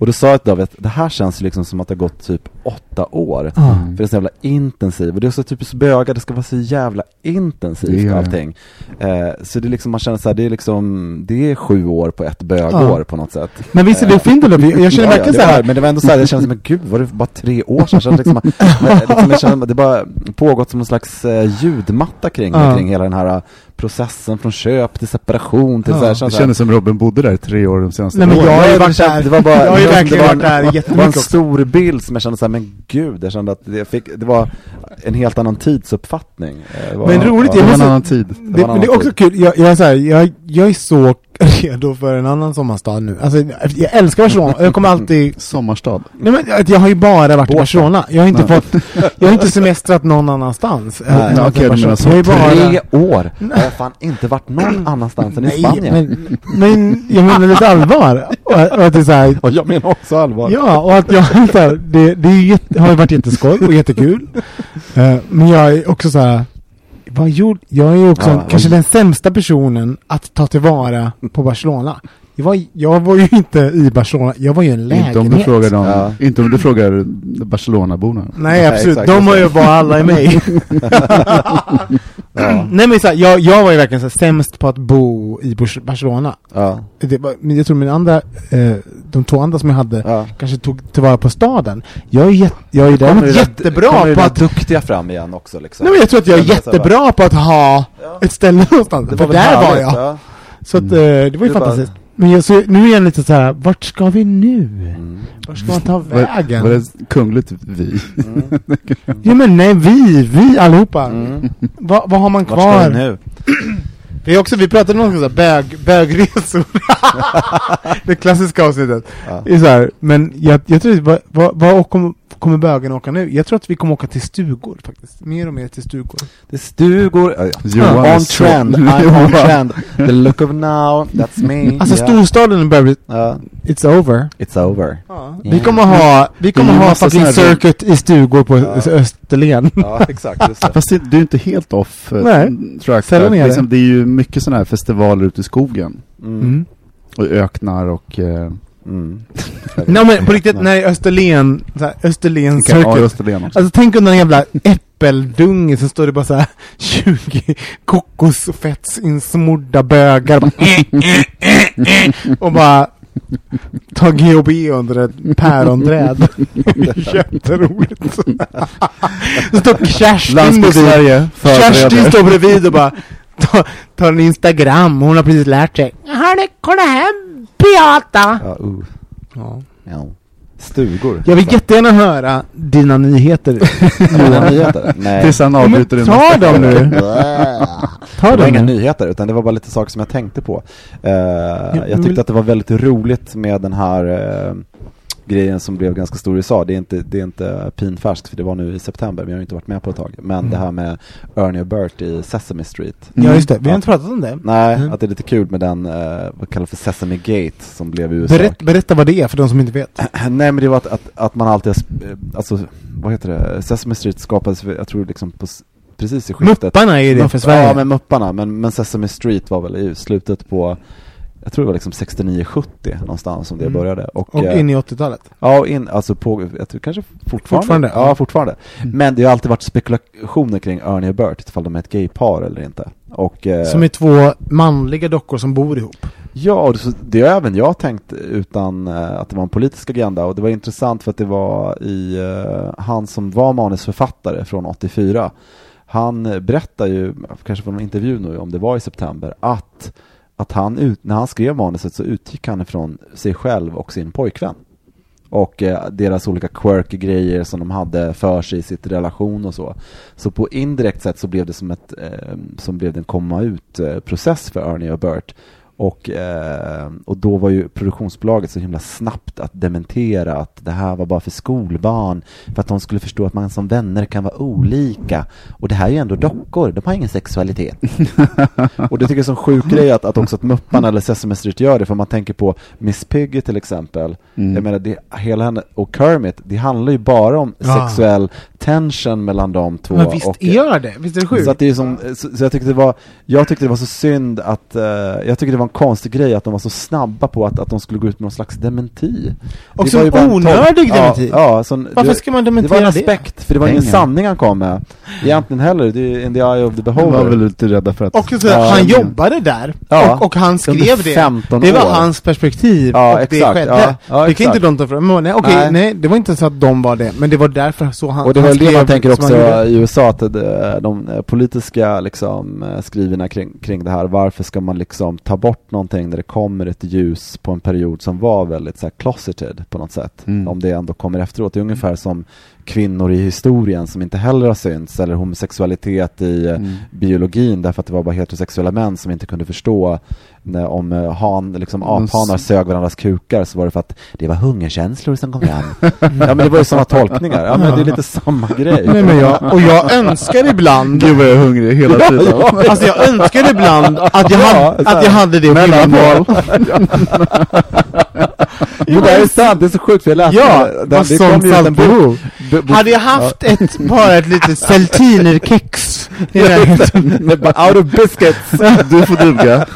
Och då sa jag till David att det här känns liksom som att det har gått typ åtta år. Ja. För det är så jävla intensivt och det är så typiskt bögar, det ska vara så jävla intensivt allting. Eh, så det är liksom, man känner så här, det är liksom, det är sju år på ett bögår Ja. på något sätt. Men visst är det fint ändå? Jag känner Ja, ja, verkligen det så här. Men det var ändå så här, det kändes som, men gud, var det bara tre år sedan? Jag liksom, liksom, jag kände, det bara pågått som en slags eh, ljudmatta kring, Ja. kring hela den här eh, processen från köp till separation till Ja, så här, Det känns kändes som Robin bodde där i tre år de senaste Nej, men åren. jag har ju det varit där. Det var bara, Jag har ju det var- verkligen det var varit där en- Det var en stor bild som jag kände så här, men gud, jag kände att det, fick, det var en helt annan tidsuppfattning. Eh, det var- Men roligt, Det jag var en annan tid. Det, var annan det är också tid. kul, jag, jag, är så här, jag, jag är så redo för en annan sommarstad nu. Alltså, jag älskar Barcelona, jag kommer alltid... Sommarstad. Nej, men, jag har ju bara varit i Båstad. Barcelona, jag har inte Nej. fått... Jag har inte semestrat någon annanstans. Nej, att okej, jag du menar så. Jag bara... Tre år! Jag har fan inte varit någon annanstans än i Nej, Spanien. men, men jag menar lite allvar. Och, och att det är så här, Och jag menar också allvar. Ja, och att jag så här, det, det är har ju varit jätteskoj och jättekul. Eh, men jag är också så här. Vad gjorde, jag är ju också Ja, kanske vad- den sämsta personen att ta tillvara på Barcelona. Jag var, jag var ju inte i Barcelona, jag var ju i en lägenhet. Inte om du frågar dem, Ja. inte om du frågar Barcelona-borna. Nej, Nej, absolut. exakt, De har ju bara alla i mig. Ja. Nej men så här, jag, jag var ju verkligen så här, sämst på att bo i Barcelona. Ja. Det var, men jag tror mina andra, eh, de två andra som jag hade, Ja. kanske tog tillvara på staden. Jag är, jätte, jag är däremot där- jättebra det på där att duktiga fram igen också liksom. Nej men jag tror att jag är var jättebra på att ha Ja. ett ställe någonstans. Det För där var jag. Ja. Så att, eh, det var ju Det var- fantastiskt. Men jag, så, nu är jag lite så här, vart ska vi nu? Mm. Vart ska man ta Var, vägen? var det kungligt vi? Mm. Ja men nej, vi, vi allihopa. Mm. Va, vad har man Vart ska kvar? vi nu? Vi, är också, vi pratade om något sånt där, bög, bögresor. det klassiska avsnittet. Ja. Så här, men jag, jag tror, vad, vad, vad kommer, bögen åka nu? Jag tror att vi kommer åka till stugor faktiskt. Mer och mer till stugor. Det är stugor, Johan är on trend, I'm on trend The look of now, that's me Alltså yeah. storstaden börjar bli, Ja, it's over. It's over Vi Yeah. kommer ha, vi kommer ha fucking circuit i stugor på Ja. Österlen. Ja, exakt. Fast det, du är inte helt off eh, Nej. track. Sällan är det. Liksom, det är ju mycket sådana här festivaler ute i skogen. Mm. Mm. Och öknar och... Mm. Nej men på riktigt, när det är Österlen, så här, Österlen Ja, Circus. Österlen också. Alltså tänk om den jävla äppeldunge så står det bara så här 20 kokosfettsinsmorda bögar bara, och bara tar GHB under ett pärondräd. Jätteroligt. så står Kerstin bredvid. Sverige Kerstin står bredvid och bara tar, tar en Instagram. Hon har precis lärt sig. Hörni, kolla här Beata. Ja, uh. Ja. ja. Stugor. Jag vill jättegärna höra dina nyheter. Dina nyheter? Nej. Tills han Ja, men avbryter din ta dem nu. Ta Det var dem inga nu. nyheter, utan det var bara lite saker som jag tänkte på. Eh, jag tyckte att det var väldigt roligt med den här eh, grejen som blev ganska stor i USA. Det är inte, det är inte pinfärskt, för det var nu i september, men jag har inte varit med på ett tag. Men Mm. det här med Ernie och Bert i Sesame Street. Ja just det, vi har inte pratat om det. Nej, Mm. att det är lite kul med den, eh, vad kallas för Sesame Gate, som blev i USA. Berätt, berätta vad det är för de som inte vet. Nej men det var att, att, att man alltid, eh, alltså, vad heter det, Sesame Street skapades, jag tror liksom på, precis i skiftet. Mupparna är det för Mupp- Sverige. Ja, men Mupparna. Men, men Sesame Street var väl i slutet på, jag tror det var liksom 69-70 någonstans som det Mm. började. Och, Och eh, in i 80-talet. Ja, in, alltså på, jag tror kanske fortfarande. Fortfarande, Ja, fortfarande. Mm. Men det har alltid varit spekulationer kring Ernie och Bert, ifall de är ett gaypar eller inte. Och, eh, Som är två manliga dockor som bor ihop. Ja, och det, har även jag tänkt utan eh, att det var en politisk agenda och det var intressant för att det var i, han som var manusförfattare från 84 han berättar ju, kanske på någon intervju nu om det var i september, att, att han ut, när han skrev manuset så utgick han ifrån sig själv och sin pojkvän och eh, deras olika quirky grejer som de hade för sig i sitt relation och så. Så på indirekt sätt så blev det som ett, eh, som blev det en komma ut-process eh, för Ernie och Bert. Och, eh, och då var ju produktionsbolaget så himla snabbt att dementera att det här var bara för skolbarn för att de skulle förstå att man som vänner kan vara olika. Och det här är ju ändå dockor, de har ingen sexualitet. och det tycker jag är en sjuk grej att, att också att Mupparna eller Sesame Street gör det, för man tänker på Miss Piggy till exempel. Mm. Jag menar, det, hela henne, och Kermit, det handlar ju bara om Ja. sexuell tension mellan de två. Men visst och, gör det? Visst är det sjukt? så, att det är som, så, så jag tyckte det var, jag tyckte det var så synd att, eh, jag tyckte det var konstig grej att de var så snabba på att, att de skulle gå ut med någon slags dementi. Och Det så var en onödig tolk- dementi. Ja, ja, så, Varför det, ska man det var dementera en det? aspekt, för det var ingen sanning han kom med. Egentligen heller, det är in the eye of the De var beholder. väl lite rädda för att... Och så, Ja, han jobbade där, Ja. och, och han skrev det. 15 Det var år. hans perspektiv, Ja, och exakt, det skedde. ja, ja, det kan inte de ta fram. Nej, okej, Nej. nej. det var inte så att de var det, men det var därför så han Och det är han väl det man tänker också han i USA, att det, de eh, politiska liksom, eh, skriverna kring, kring det här, varför ska man liksom ta bort någonting när det kommer ett ljus på en period som var väldigt så här, closeted på något sätt, Mm. om det ändå kommer efteråt. Det är ungefär som kvinnor i historien som inte heller har synts, eller homosexualitet i eh, Mm. biologin därför att det var bara heterosexuella män som inte kunde förstå när, om eh, han, liksom aphanar sög varandras kukar så var det för att det var hungerkänslor som kom fram. ja men det var ju sådana tolkningar, ja men det är lite samma grej. Nej, men jag, och jag önskar ibland Gud vad jag är hungrig hela tiden. Alltså jag önskar ibland att jag, Ja, hade, att jag hade det Mellanmål. Men det här är sant, det är så sjukt för jag läste Ja, det. vad kom ju ut en bok. Hade jag haft ett, bara ett litet i närheten. Bara out of biscuits. Du får duga.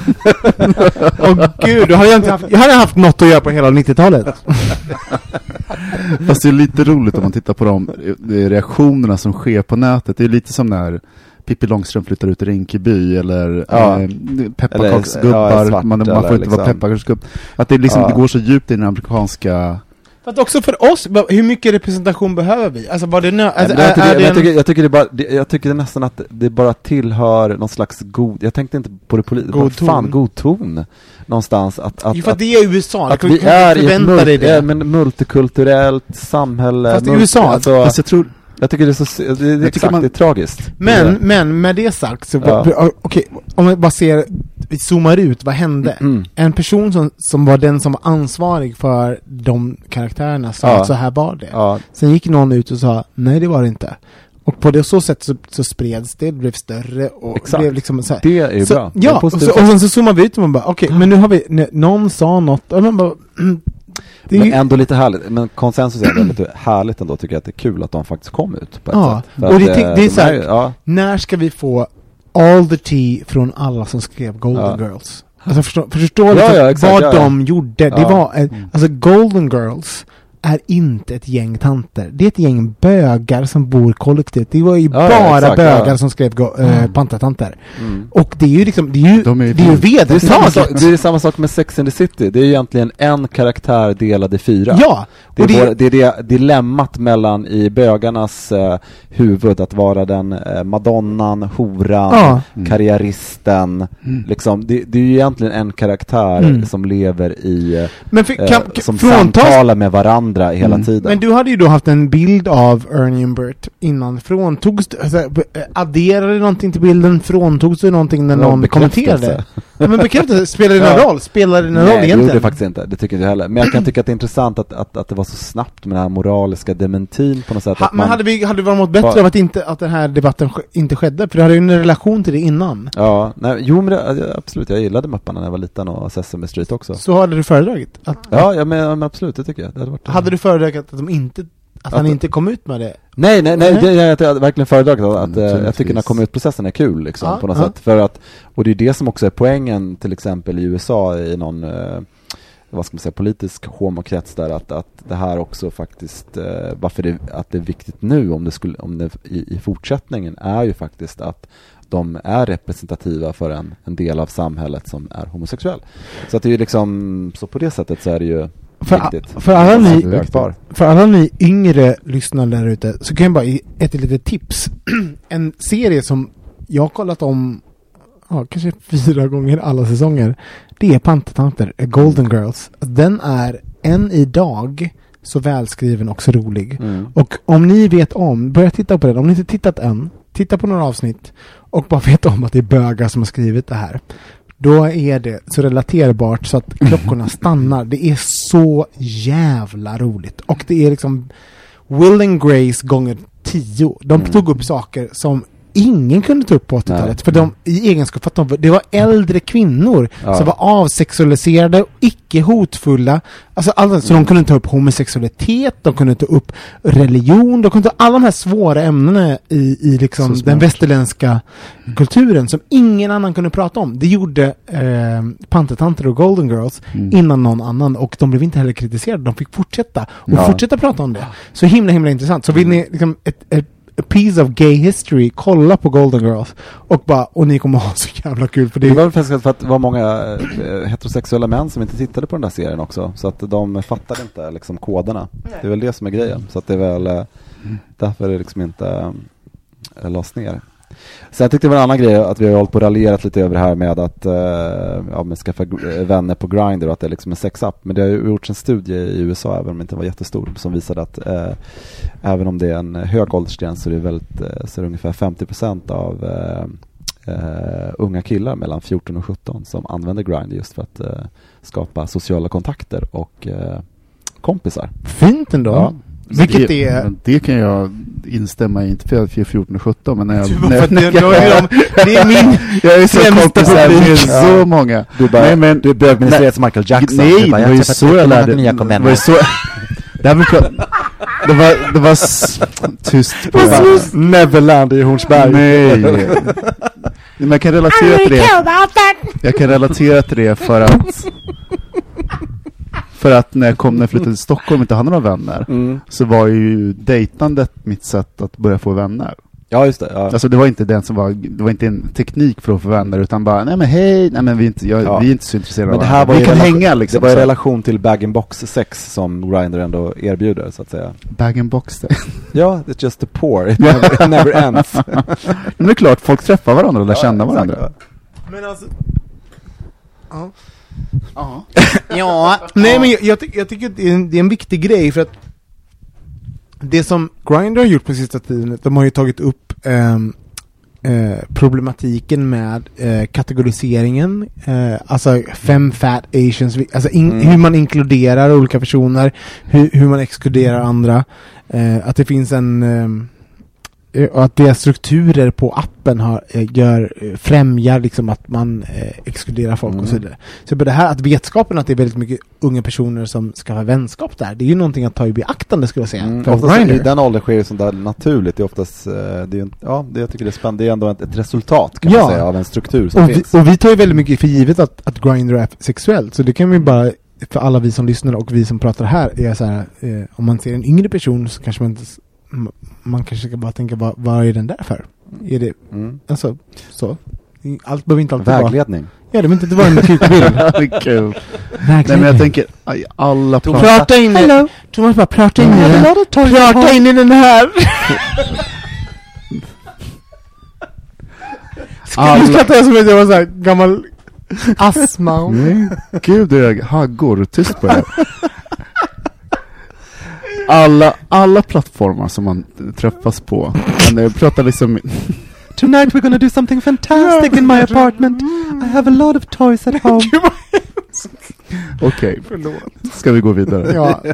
Åh gud, då hade jag inte haft, jag hade haft något att göra på hela 90-talet. Fast det är lite roligt om man tittar på de reaktionerna som sker på nätet. Det är lite som när Pippi Långstrump flyttar ut i Rinkeby eller Ja. eh, pepparkaksgubbar. Eller, ja, man, man får inte vara liksom. pepparkaksgubb. Att det, liksom, Ja. det går så djupt i den amerikanska... För att också för oss, hur mycket representation behöver vi? Alltså var det nö- alltså, jag, är, tycker, är det jag, tycker, jag tycker det bara, det, jag tycker det nästan att det bara tillhör någon slags god, jag tänkte inte på det politiska, God ton. fan god ton. Någonstans att, att, Jo, för att att, det är USA, att du vi är i ett mul- men multikulturellt samhälle. Fast i mul- USA, alltså, Fast jag tror, jag tycker det är så, det, det, exakt, man- det är tragiskt. Men, men med det sagt, så, Ja. okej, om vi bara ser, vi zoomar ut, vad hände? Mm. En person som, som var den som var ansvarig för de karaktärerna sa Ja. att så här var det. Ja, Sen gick någon ut och sa, nej det var det inte. Och på det så sätt så, så spreds det, det blev större och Exakt. blev liksom så här. det är ju så, bra. Det är Ja, och, så, och sen så zoomar vi ut och man bara, okej, men nu har vi, n- någon sa något, och man bara, mm, det Men ju, ändå lite härligt, men konsensus är väldigt härligt ändå tycker jag att det är kul att de faktiskt kom ut på ett Ja, sätt. Och att, det är- eh, det är så här- ja, när ska vi få all the tea från alla som skrev Golden Ja. Girls? Alltså förstå, förstår Ja, liksom ja, exakt, vad de gjorde. Det var, en, alltså Golden Girls är inte ett gäng tanter. Det är ett gäng bögar som bor kollektivt. Det var ju Ja, ja, bara exakt, bögar ja. som skrev go- äh, pantertanter. Mm. Och det är ju liksom, det är ju, De är ju det är ju fint. Det är, samma sak, vedertaget. det är samma sak med Sex and the City, det är egentligen en karaktär delad i fyra. Ja! Det Och är, det, vår, det är det dilemmat mellan i bögarnas eh, huvud att vara den eh, madonnan, horan, Ja. Mm. karriäristen. Liksom, det, det är ju egentligen en karaktär Mm. som lever i, eh, men för, kan, eh, som fråntas samtalar med varandra hela Mm. tiden. Men du hade ju då haft en bild av Ernie och Bert innan. Fråntogs du, alltså, adderade du någonting till bilden? Fråntogs du någonting när någon bekräftelse. kommenterade? Men bekräftelse, spelar det någon Ja. roll? Spelar det någon roll Nej, det egentligen? gjorde det faktiskt inte. Det tycker inte jag heller. Men jag kan tycka att det är intressant att, att, att det var så snabbt med den här moraliska dementin på något sätt. Ha, men man, hade vi, hade vi mått bättre Bara- av att, inte, att den här debatten inte skedde? För du hade ju en relation till det innan. Ja, nej, jo men det, absolut, jag gillade Mupparna när jag var liten och Sesame Street också. Så hade du föredragit? Att, Ja, ja men, men absolut, det tycker jag. Det hade varit Hade du föredragit att de inte att han Att- inte kom ut med det? Nej, nej, nej, Nej. det är att jag hade verkligen föredragit att, att eh, jag tycker den här kom ut-processen är kul liksom Ja, på något ja. sätt. För att, och det är det som också är poängen till exempel i USA i någon, eh, vad ska man säga, politisk homokrets där att, att det här också faktiskt, eh, varför det, att det är viktigt nu om det skulle, om det i, i fortsättningen är ju faktiskt att de är representativa för en, en del av samhället som är homosexuell. Så att det är ju liksom, så på det sättet så är det ju För, viktigt. för alla ni. För alla ni yngre lyssnare där ute så kan jag bara ge ett litet tips. en serie som jag har kollat om ja, kanske fyra gånger alla säsonger. Det är Pantertanter, A Golden Girls. Den är än idag så välskriven och så rolig. Mm. Och om ni vet om, börja titta på den. Om ni inte tittat än, titta på några avsnitt och bara vet om att det är bögar som har skrivit det här. Då är det så relaterbart så att klockorna stannar. Det är så jävla roligt. Och det är liksom Will and Grace gånger tio. De Mm. tog upp saker som ingen kunde ta upp på 80-talet. Nej. För de, i egenskap att de, det var äldre kvinnor Ja. som var avsexualiserade och icke hotfulla. Alltså, alltså, så de kunde ta upp homosexualitet, de kunde ta upp religion, de kunde ta alla de här svåra ämnena i, i liksom den västerländska kulturen som ingen annan kunde prata om. Det gjorde eh, Pantertanter och Golden Girls Mm. innan någon annan och de blev inte heller kritiserade. De fick fortsätta och Ja. fortsätta prata om det. Så himla himla intressant. Så vill ni liksom ett, ett a piece of gay history, kolla på Golden Girls och bara, och ni kommer ha så jävla kul för det Det är var väl för att det var många eh, heterosexuella män som inte tittade på den där serien också. Så att de fattade inte liksom koderna. Det är väl det som är grejen. Så att det är väl eh, därför det liksom inte eh, lades ner. Sen tyckte jag det var en annan grej att vi har hållit på och raljerat lite över det här med att eh, ja, men skaffa eh, vänner på Grindr och att det är liksom en sexapp. Men det har ju gjorts en studie i USA, även om den inte var jättestor, som visade att eh, även om det är en hög åldersgräns så är det, väldigt, eh, så är det ungefär 50 procent av eh, unga killar mellan 14 och 17 som använder Grindr just för att eh, skapa sociala kontakter och eh, kompisar. fint ändå. Ja. Vilket det, är... men Det kan jag instämma i, inte för att jag är 14 och 17 men när jag... När, att när är de, det är min... jag är så kompisar med så många. Du, bara, Nej, men- du är bögministeriets Michael Jackson. Nej, du bara, det jag var ju så jag lärde nya det var ju så Det var, det var s- tyst på Neverland i Hornsberg. Nej. Men jag kan relatera till det. Jag kan relatera till det för att för att när jag kom när jag flyttade till Stockholm och inte hade några vänner Mm. så var ju dejtandet mitt sätt att börja få vänner. Ja, just det. Ja. Alltså det var inte den som var, det var inte en teknik för att få vänner utan bara, nej men hej, nej men vi är inte, jag, Ja. vi är inte så intresserade Men av det här varandra. var Vi kan hänga liksom. det var i relation till bag-in-box sex som Grindr ändå erbjuder, så att säga. Bag and box där. Ja, it's just the poor. It never, it never ends. Men det är klart, folk träffar varandra och lär känna exakt, varandra. ja. Men alltså... Ja. Ja. Ja, nej men jag, jag, ty- jag tycker att det är, en, det är en viktig grej för att det som Grindr har gjort på sista tiden, de har ju tagit upp ehm, eh, problematiken med eh, kategoriseringen, eh, alltså fem fat asians, alltså in, Mm. hur man inkluderar olika personer, hur, hur man exkluderar andra, eh, att det finns en ehm, eh, att deras strukturer på appen har, eh, gör, eh, främjar liksom att man eh, exkluderar folk och så Mm. vidare. Så på det här, att vetskapen att det är väldigt mycket unga personer som ska ha vänskap där, det är ju någonting att ta i beaktande skulle jag säga. Mm, oftast, I den åldern sker ju sånt där naturligt. Det är oftast, eh, det är, ja, det, jag tycker det är spännande. Det är ändå ett, ett resultat kan Ja. man säga av en struktur som Och vi, finns. och vi tar ju väldigt mycket för givet att, att Grindr är sexuellt, så det kan vi bara, för alla vi som lyssnar och vi som pratar här, är så här, eh, om man ser en yngre person så kanske man inte, man kanske ska bara tänka, vad, vad är den där för? Är det, Mm. alltså, så. Allt behöver inte alltid vara... Vägledning. Ja, det behöver inte vara en kukbild. Kul. Nej men jag tänker, aj, alla plan... Prata in i... Thomas bara, prata in i den. Prata in i den här! Nu skrattar jag som att jag var såhär gammal astma. Nej, gud det är haggor, tyst på er. Alla, alla plattformar som man träffas på, men jag pratar liksom Tonight we're gonna do something fantastic in my apartment. I have a lot of toys at home. Okej, ska vi gå vidare? Ja.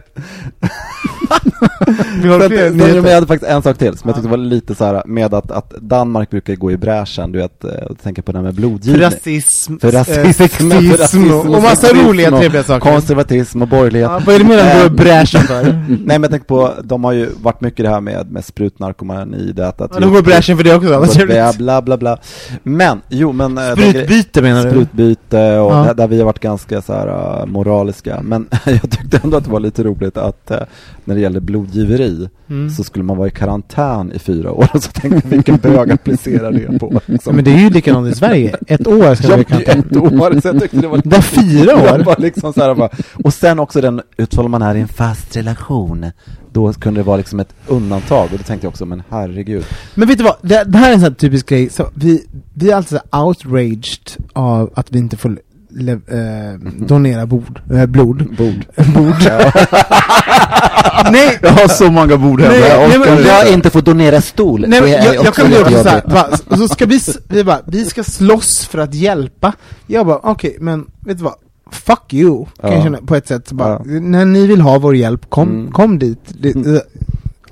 Vi har fler men jag nyheter. hade faktiskt en sak till som jag tyckte var lite så här med att, att Danmark brukar gå i bräschen, du vet, eh, och tänka på det här med För blodgivning. rasism, För rasism, eh, för rasism sexism och, och massa sexism roliga trevliga saker. Konservatism och borgerlighet. Ja, vad är det menar du Eh, går i bräschen för? Nej men jag tänker på, de har ju varit mycket det här med, med sprutnarkomani, det att... att Ja, de går i bräschen för det också, vad trevligt. bla bla bla. Men, jo men... eh, Sprutbyte menar du? Sprutbyte och där vi har varit ganska så här moraliska. Men jag tyckte ändå att det var lite roligt att uh, när det gäller blodgiveri Mm. så skulle man vara i karantän i fyra år. Och så tänkte jag vilken bög applicerar det på. Liksom. men det är ju likadant i Sverige. Ett år ska men det är kan ett år, så jag tyckte det var Det fyra år? Var liksom så här bara, och sen också den, utfall man är i en fast relation, då kunde det vara liksom ett undantag. Och då tänkte jag också, men herregud. Men vet du vad, det, det här är en sån här typisk grej, så vi, vi är alltså outraged av att vi inte får le, eh, donera bord, eh, blod. Bord. Bord. nej, Jag har så många bord hemma, Nej, jag nej, orkar men inte. jag inte får donera stol, nej men jag, jag också kan bli också såhär, va, och så ska vi, vi bara, vi ska slåss för att hjälpa. Jag bara, okej, men vet du vad? Fuck you, kan Ja. jag känna på ett sätt. Bara, Ja. När ni vill ha vår hjälp, kom, Mm. kom dit. Det, eh,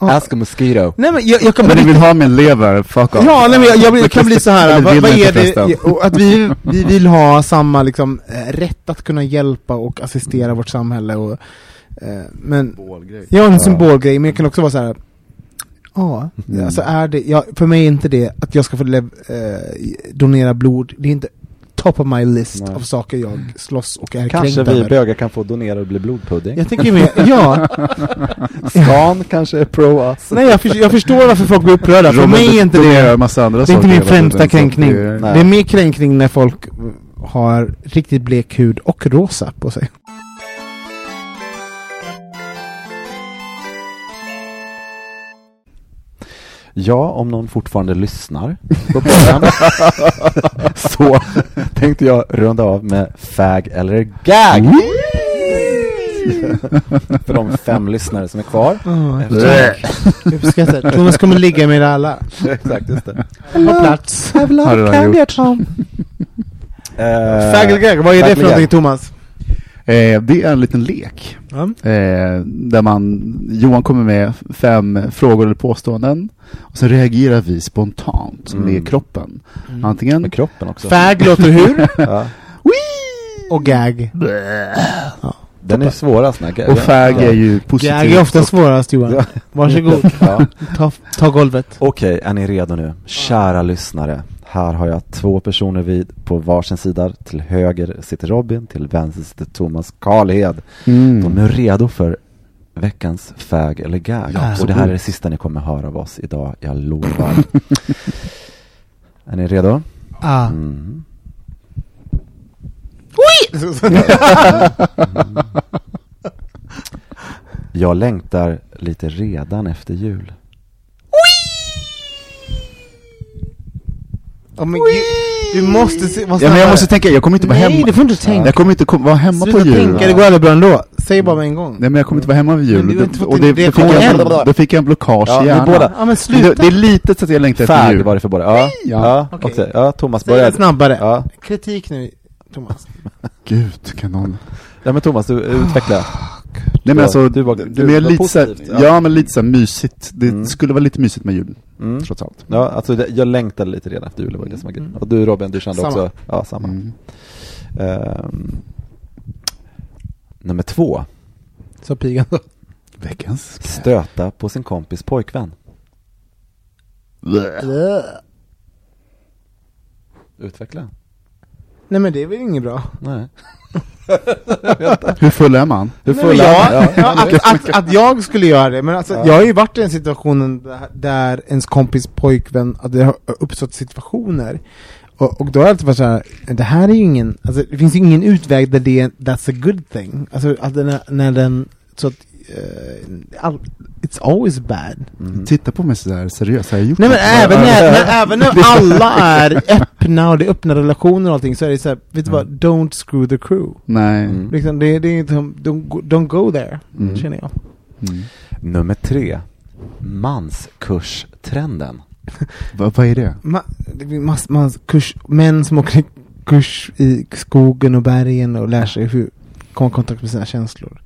ja. Ask a mosquito. Nej men jag, jag kan Men bara ni vill ha min lever, fuck off. Ja, nej, men jag, jag blir, kan bli så här. Vad, vad är det? att vi, vi vill ha samma liksom, eh, rätt att kunna hjälpa och assistera vårt samhälle och eh, men, ja en symbolgrej, men jag kan också vara så här. Ja, Mm. alltså är det, ja, för mig är inte det att jag ska få lev, eh, donera blod, det är inte top of my list Nej. av saker jag slåss och är Kanske kränkt vi över. bögar kan få donera och bli blodpudding. Jag tänker mer, ja, Scan kanske är pro us. nej jag, förstår, jag förstår varför folk blir upprörda, för mig är inte det massa andra Det är inte min främsta kränkning. det är-. Det är mer kränkning när folk har riktigt blek hud och rosa på sig. Ja, om någon fortfarande lyssnar på podden så tänkte jag runda av med fag eller gag. För de fem lyssnare som är kvar. Uppskattar. Thomas kommer ligga med alla. Exakt, just det. På plats. Redan gjort. Eh, Faggelgag, vad är det för någonting Thomas? Eh, det är en liten lek. Ja. Eh, där man, Johan kommer med fem frågor eller påståenden. Och så reagerar vi spontant Mm. med kroppen. Mm. Antingen Med kroppen också. Fag låter hur? Ja. Och gag. Den är svårast. när och fag ja. är ju positivt. Gag är ofta svårast Johan. Ja. Varsågod. Ja. Ta, ta golvet. Okej, är ni redo nu? Kära lyssnare. Här har jag två personer vid på varsin sida. Till höger sitter Robin, till vänster sitter Thomas Karlhed. Mm. De är redo för veckans fag eller gag. Ja, och det här är det sista ni kommer höra av oss idag, jag lovar. är ni redo? Ah. Mm. Jag längtar lite redan efter jul. Oh, men du måste se, vad Ja, men jag måste tänka, jag kommer inte vara Nej, hemma. det får du inte tänka. Jag kommer inte kom, vara hemma Sluta på jul. tänka, det går aldrig bra ändå. Säg bara med en gång. Nej men jag kommer inte vara hemma vid jul. Och det, det fick jag, då fick jag en blockage Ja, i hjärnan. båda. Ja men Det, sluta. det är lite så att jag längtar efter jul. var det för båda. Ja, ja. Ja. okej. Okej. Ja, Thomas Säg det snabbare. Ja. Kritik nu, Thomas. Gud, kan någon... ja, men Thomas, du utveckla. Nej men alltså, du var, du men var lite så här, positiv, ja. men lite så mysigt. Det Mm. skulle vara lite mysigt med jul, Mm. trots allt. Ja, alltså det, jag längtade lite redan efter jul, det var det som var grejen. Mm. Och du Robin, du kände Samma. också, ja samma. Mm. Ehm, nummer två, Så pigan då. Veckans stöta på sin kompis pojkvän. Utveckla. Nej men det är väl inget bra. Nej. Hur full är man? Hur Nej, full är jag, man? ja, att, att, att jag skulle göra det, men alltså, Ja. jag har ju varit i den situationen där, där ens kompis pojkvän, att det har uppstått situationer och, och då har jag alltid varit såhär, det här är ju ingen, alltså det finns ju ingen utväg där det är, that's a good thing. Alltså att den, är- när den, så att, all, it's always bad. Mm. Titta på mig sådär seriöst, har jag gjort Nej men även när, men även när alla är öppna och det är öppna relationer och allting så är det såhär, vet du vad, don't screw the crew. Nej. Mm. Liksom, det, det är inte, don't, go- don't go there, Mm. känner jag. Mm. Nummer tre, manskurstrenden. Va, vad är det? Ma, mass, mass kurs, män som åker kurs i skogen och bergen och lär sig hur komma i kontakt med sina känslor.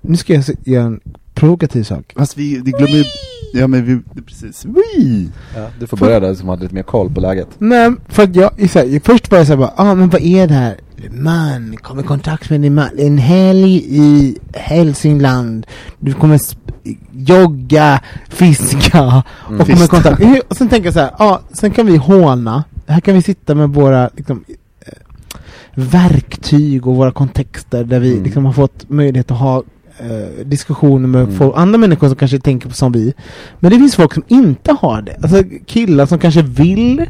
Nu ska jag se- göra en provokativ sak. Fast vi, vi glömmer ju... Ja men vi, det- precis. Wii! Ja, du får börja där som hade lite mer koll på läget. Nej, för att jag, här, först var jag såhär bara, ah men vad är det här? Man, kom i kontakt med din man. En helg i Hälsingland. Du kommer jogga, fiska och komma i kontakt. Och sen tänker jag så här, ja, sen kan vi håna. Här kan vi sitta med våra liksom, verktyg och våra kontexter där vi Mm. liksom har fått möjlighet att ha eh, diskussioner med Mm. folk, andra människor som kanske tänker på som vi. Men det finns folk som inte har det. Alltså killar som kanske vill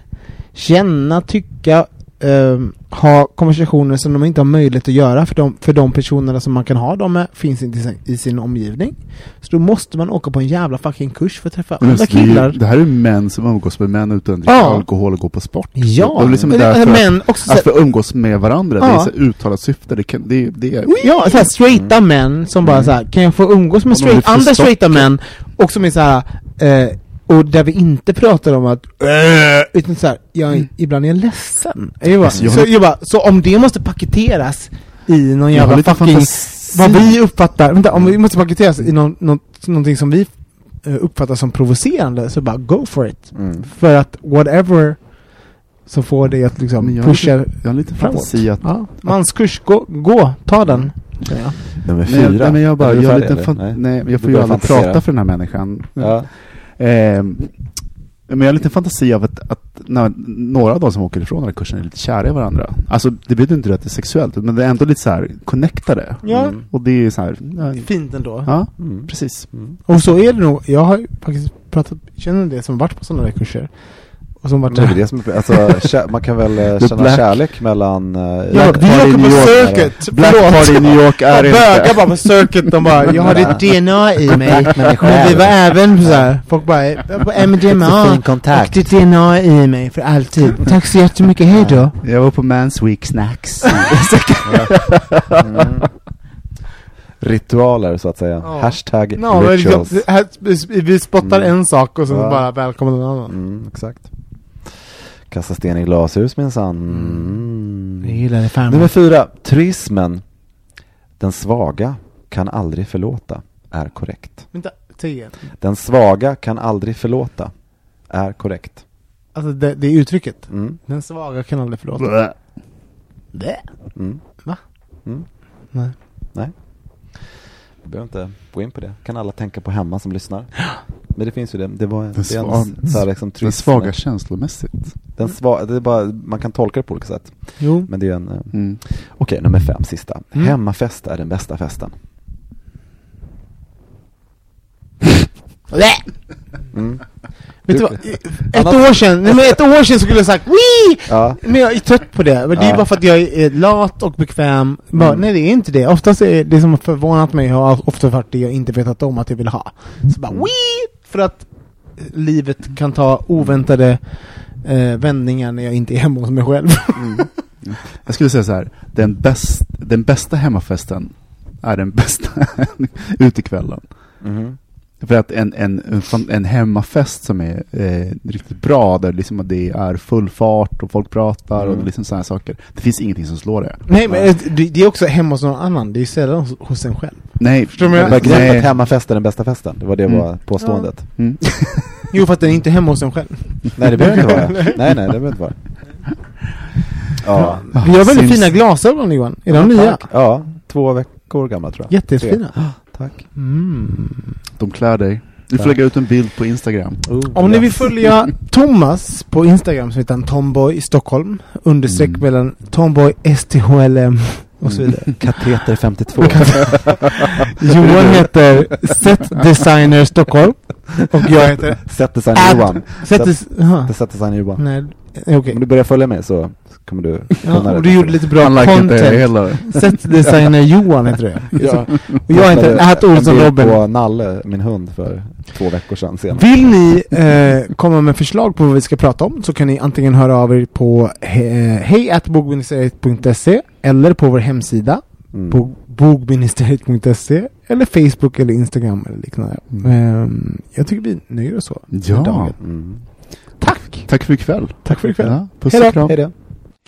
känna, tycka, ehm, ha konversationer som de inte har möjlighet att göra för de, för de personerna som man kan ha dem med finns inte i sin, i sin omgivning. Så då måste man åka på en jävla fucking kurs för att träffa Men andra det, killar. det här är män som umgås med män utan att dricka Ja. alkohol och gå på sport. Ja, De är liksom men, där för men också så att här, få umgås med varandra. Det är Ja. så uttalat syfte. Det, kan, det, det är... Ja, så här, straighta män som bara Mm. så här, kan jag få umgås med straight, andra straighta män och som är så här, eh, och där vi inte pratar om att äh, utan så här, jag, ibland är jag ledsen. Jag bara, Alltså, jag så, har- jag bara, så om det måste paketeras i någon Jag jävla fucking, fantasi. vad vi uppfattar, vänta, om vi måste paketeras i någon, något, någonting som vi eh, uppfattar som provocerande, så bara go for it. Mm. För att whatever som får dig att liksom jag har pusha lite- Jag har lite framåt. fantasi att... Ja, manskurs, gå, gå, ta den. jag. Nummer Nej, fyra. nej, men jag bara, jag färdig, lite fan, nej. Nej. jag får ju aldrig prata för den här människan. Ja. Ehm, men jag har lite fantasi av att, att när, några av de som åker ifrån den här kursen är lite kära i varandra. Alltså det betyder inte att det är sexuellt, men det är ändå lite så här connectade. Ja, Mm. Och det är så här, ja, det är fint ändå. ja Mm. precis. Mm. Och så är det nog, jag har faktiskt pratat, känner del som varit på sådana där kurser. Och som Men det är det som är, alltså, man kan väl eh, känna Black- kärlek mellan... eh, Ja, Black vi Party åker New på York circuit! Black Party i New York är Och bögar inte... bara på circuit, de bara 'Jag har ditt DNA i mig' Men vi var även så här, folk bara var MDMA och ditt DNA i mig för alltid' Tack så jättemycket, hejdå! Jag var på Mans Week Snacks. Mm. Ritualer så att säga. Ja. Hashtag liksom, rituals. här, vi spottar Mm. en sak och sen Ja. bara välkomnar en annan. Mm, exakt. Kasta sten i glashus minsann. Jag Mm. gillar det fan. Nummer fyra. Turismen. Den svaga kan aldrig förlåta. Är korrekt. Vänta, igen. Den svaga kan aldrig förlåta. Är korrekt. Alltså det, det är uttrycket. Mm. Den svaga kan aldrig förlåta. Blä. Blä. Mm. Va? Mm. Nej. Vi behöver inte gå in på det. Kan alla tänka på hemma som lyssnar. Men det finns ju det. Det, var, det är sva- en så här liksom Den svaga känslomässigt. Den sva, det är bara, man kan tolka det på olika sätt. Jo. Men det är en... eh, Mm. Okej, nummer fem, sista. Mm. Hemmafest är den bästa festen. Mm. Vet du vad? Ett år sedan, nej men ett år sedan skulle jag sagt Wii! Ja. Men jag är trött på det. Men det är Ja. bara för att jag är lat och bekväm. Bara, Mm. Nej det är inte det. Oftast är det som har förvånat mig har ofta varit det jag inte vetat om att jag vill ha. Så bara Mm. Wii! För att livet kan ta oväntade eh, vändningar när jag inte är hemma hos mig själv. Jag skulle säga så här, den, bäst, den bästa hemmafesten är den bästa utekvällen. Mhm. För att en, en, en, hemmafest som är eh, riktigt bra, där liksom det är full fart och folk pratar Mm. och liksom sådana saker. Det finns ingenting som slår det. Nej men eh, det, det är också hemma hos någon annan. Det är ju sällan hos, hos en själv. Nej, Förstår du vad jag- Begreppet nej. hemmafest är den bästa festen, det var det Mm. var påståendet. Mm. Jo, för att den är inte hemma hos en själv. Nej det behöver inte vara. Nej nej det behöver inte vara. Ja. Vi har väldigt Sims- fina glasögon Johan. Är de Ja, nya? tack. Ja, två veckor gamla tror jag. Jättefina. Tack. Mm. De klär dig. Du får lägga ut en bild på Instagram. Oh, Om ni vill följa Thomas på Instagram så heter han Tomboy i Stockholm. Understreck Mm. mellan Tomboy STHLM och så vidare. Kateter 52. Johan heter Set Designer Stockholm. Och jag heter Sätt design Ad- Johan. Set Des- Jaha. Sätt design Johan. Nej, okej. Om du börjar följa mig så kommer du Ja, kunna och det. du gjorde lite bra Han content. heller. Set Designer Johan heter det. Ja. Och jag heter At Olsson Robin. på Nalle, min hund, för två veckor sedan senast. Vill ni eh, komma med förslag på vad vi ska prata om så kan ni antingen höra av er på he- hejatbogministeriet.se eller på vår hemsida Mm. på bogministeriet.se eller Facebook eller Instagram eller liknande. Ehm, jag tycker vi nöjer oss så. Ja. dagen. Mm. Tack! Tack för ikväll. Tack för ikväll. Ja, puss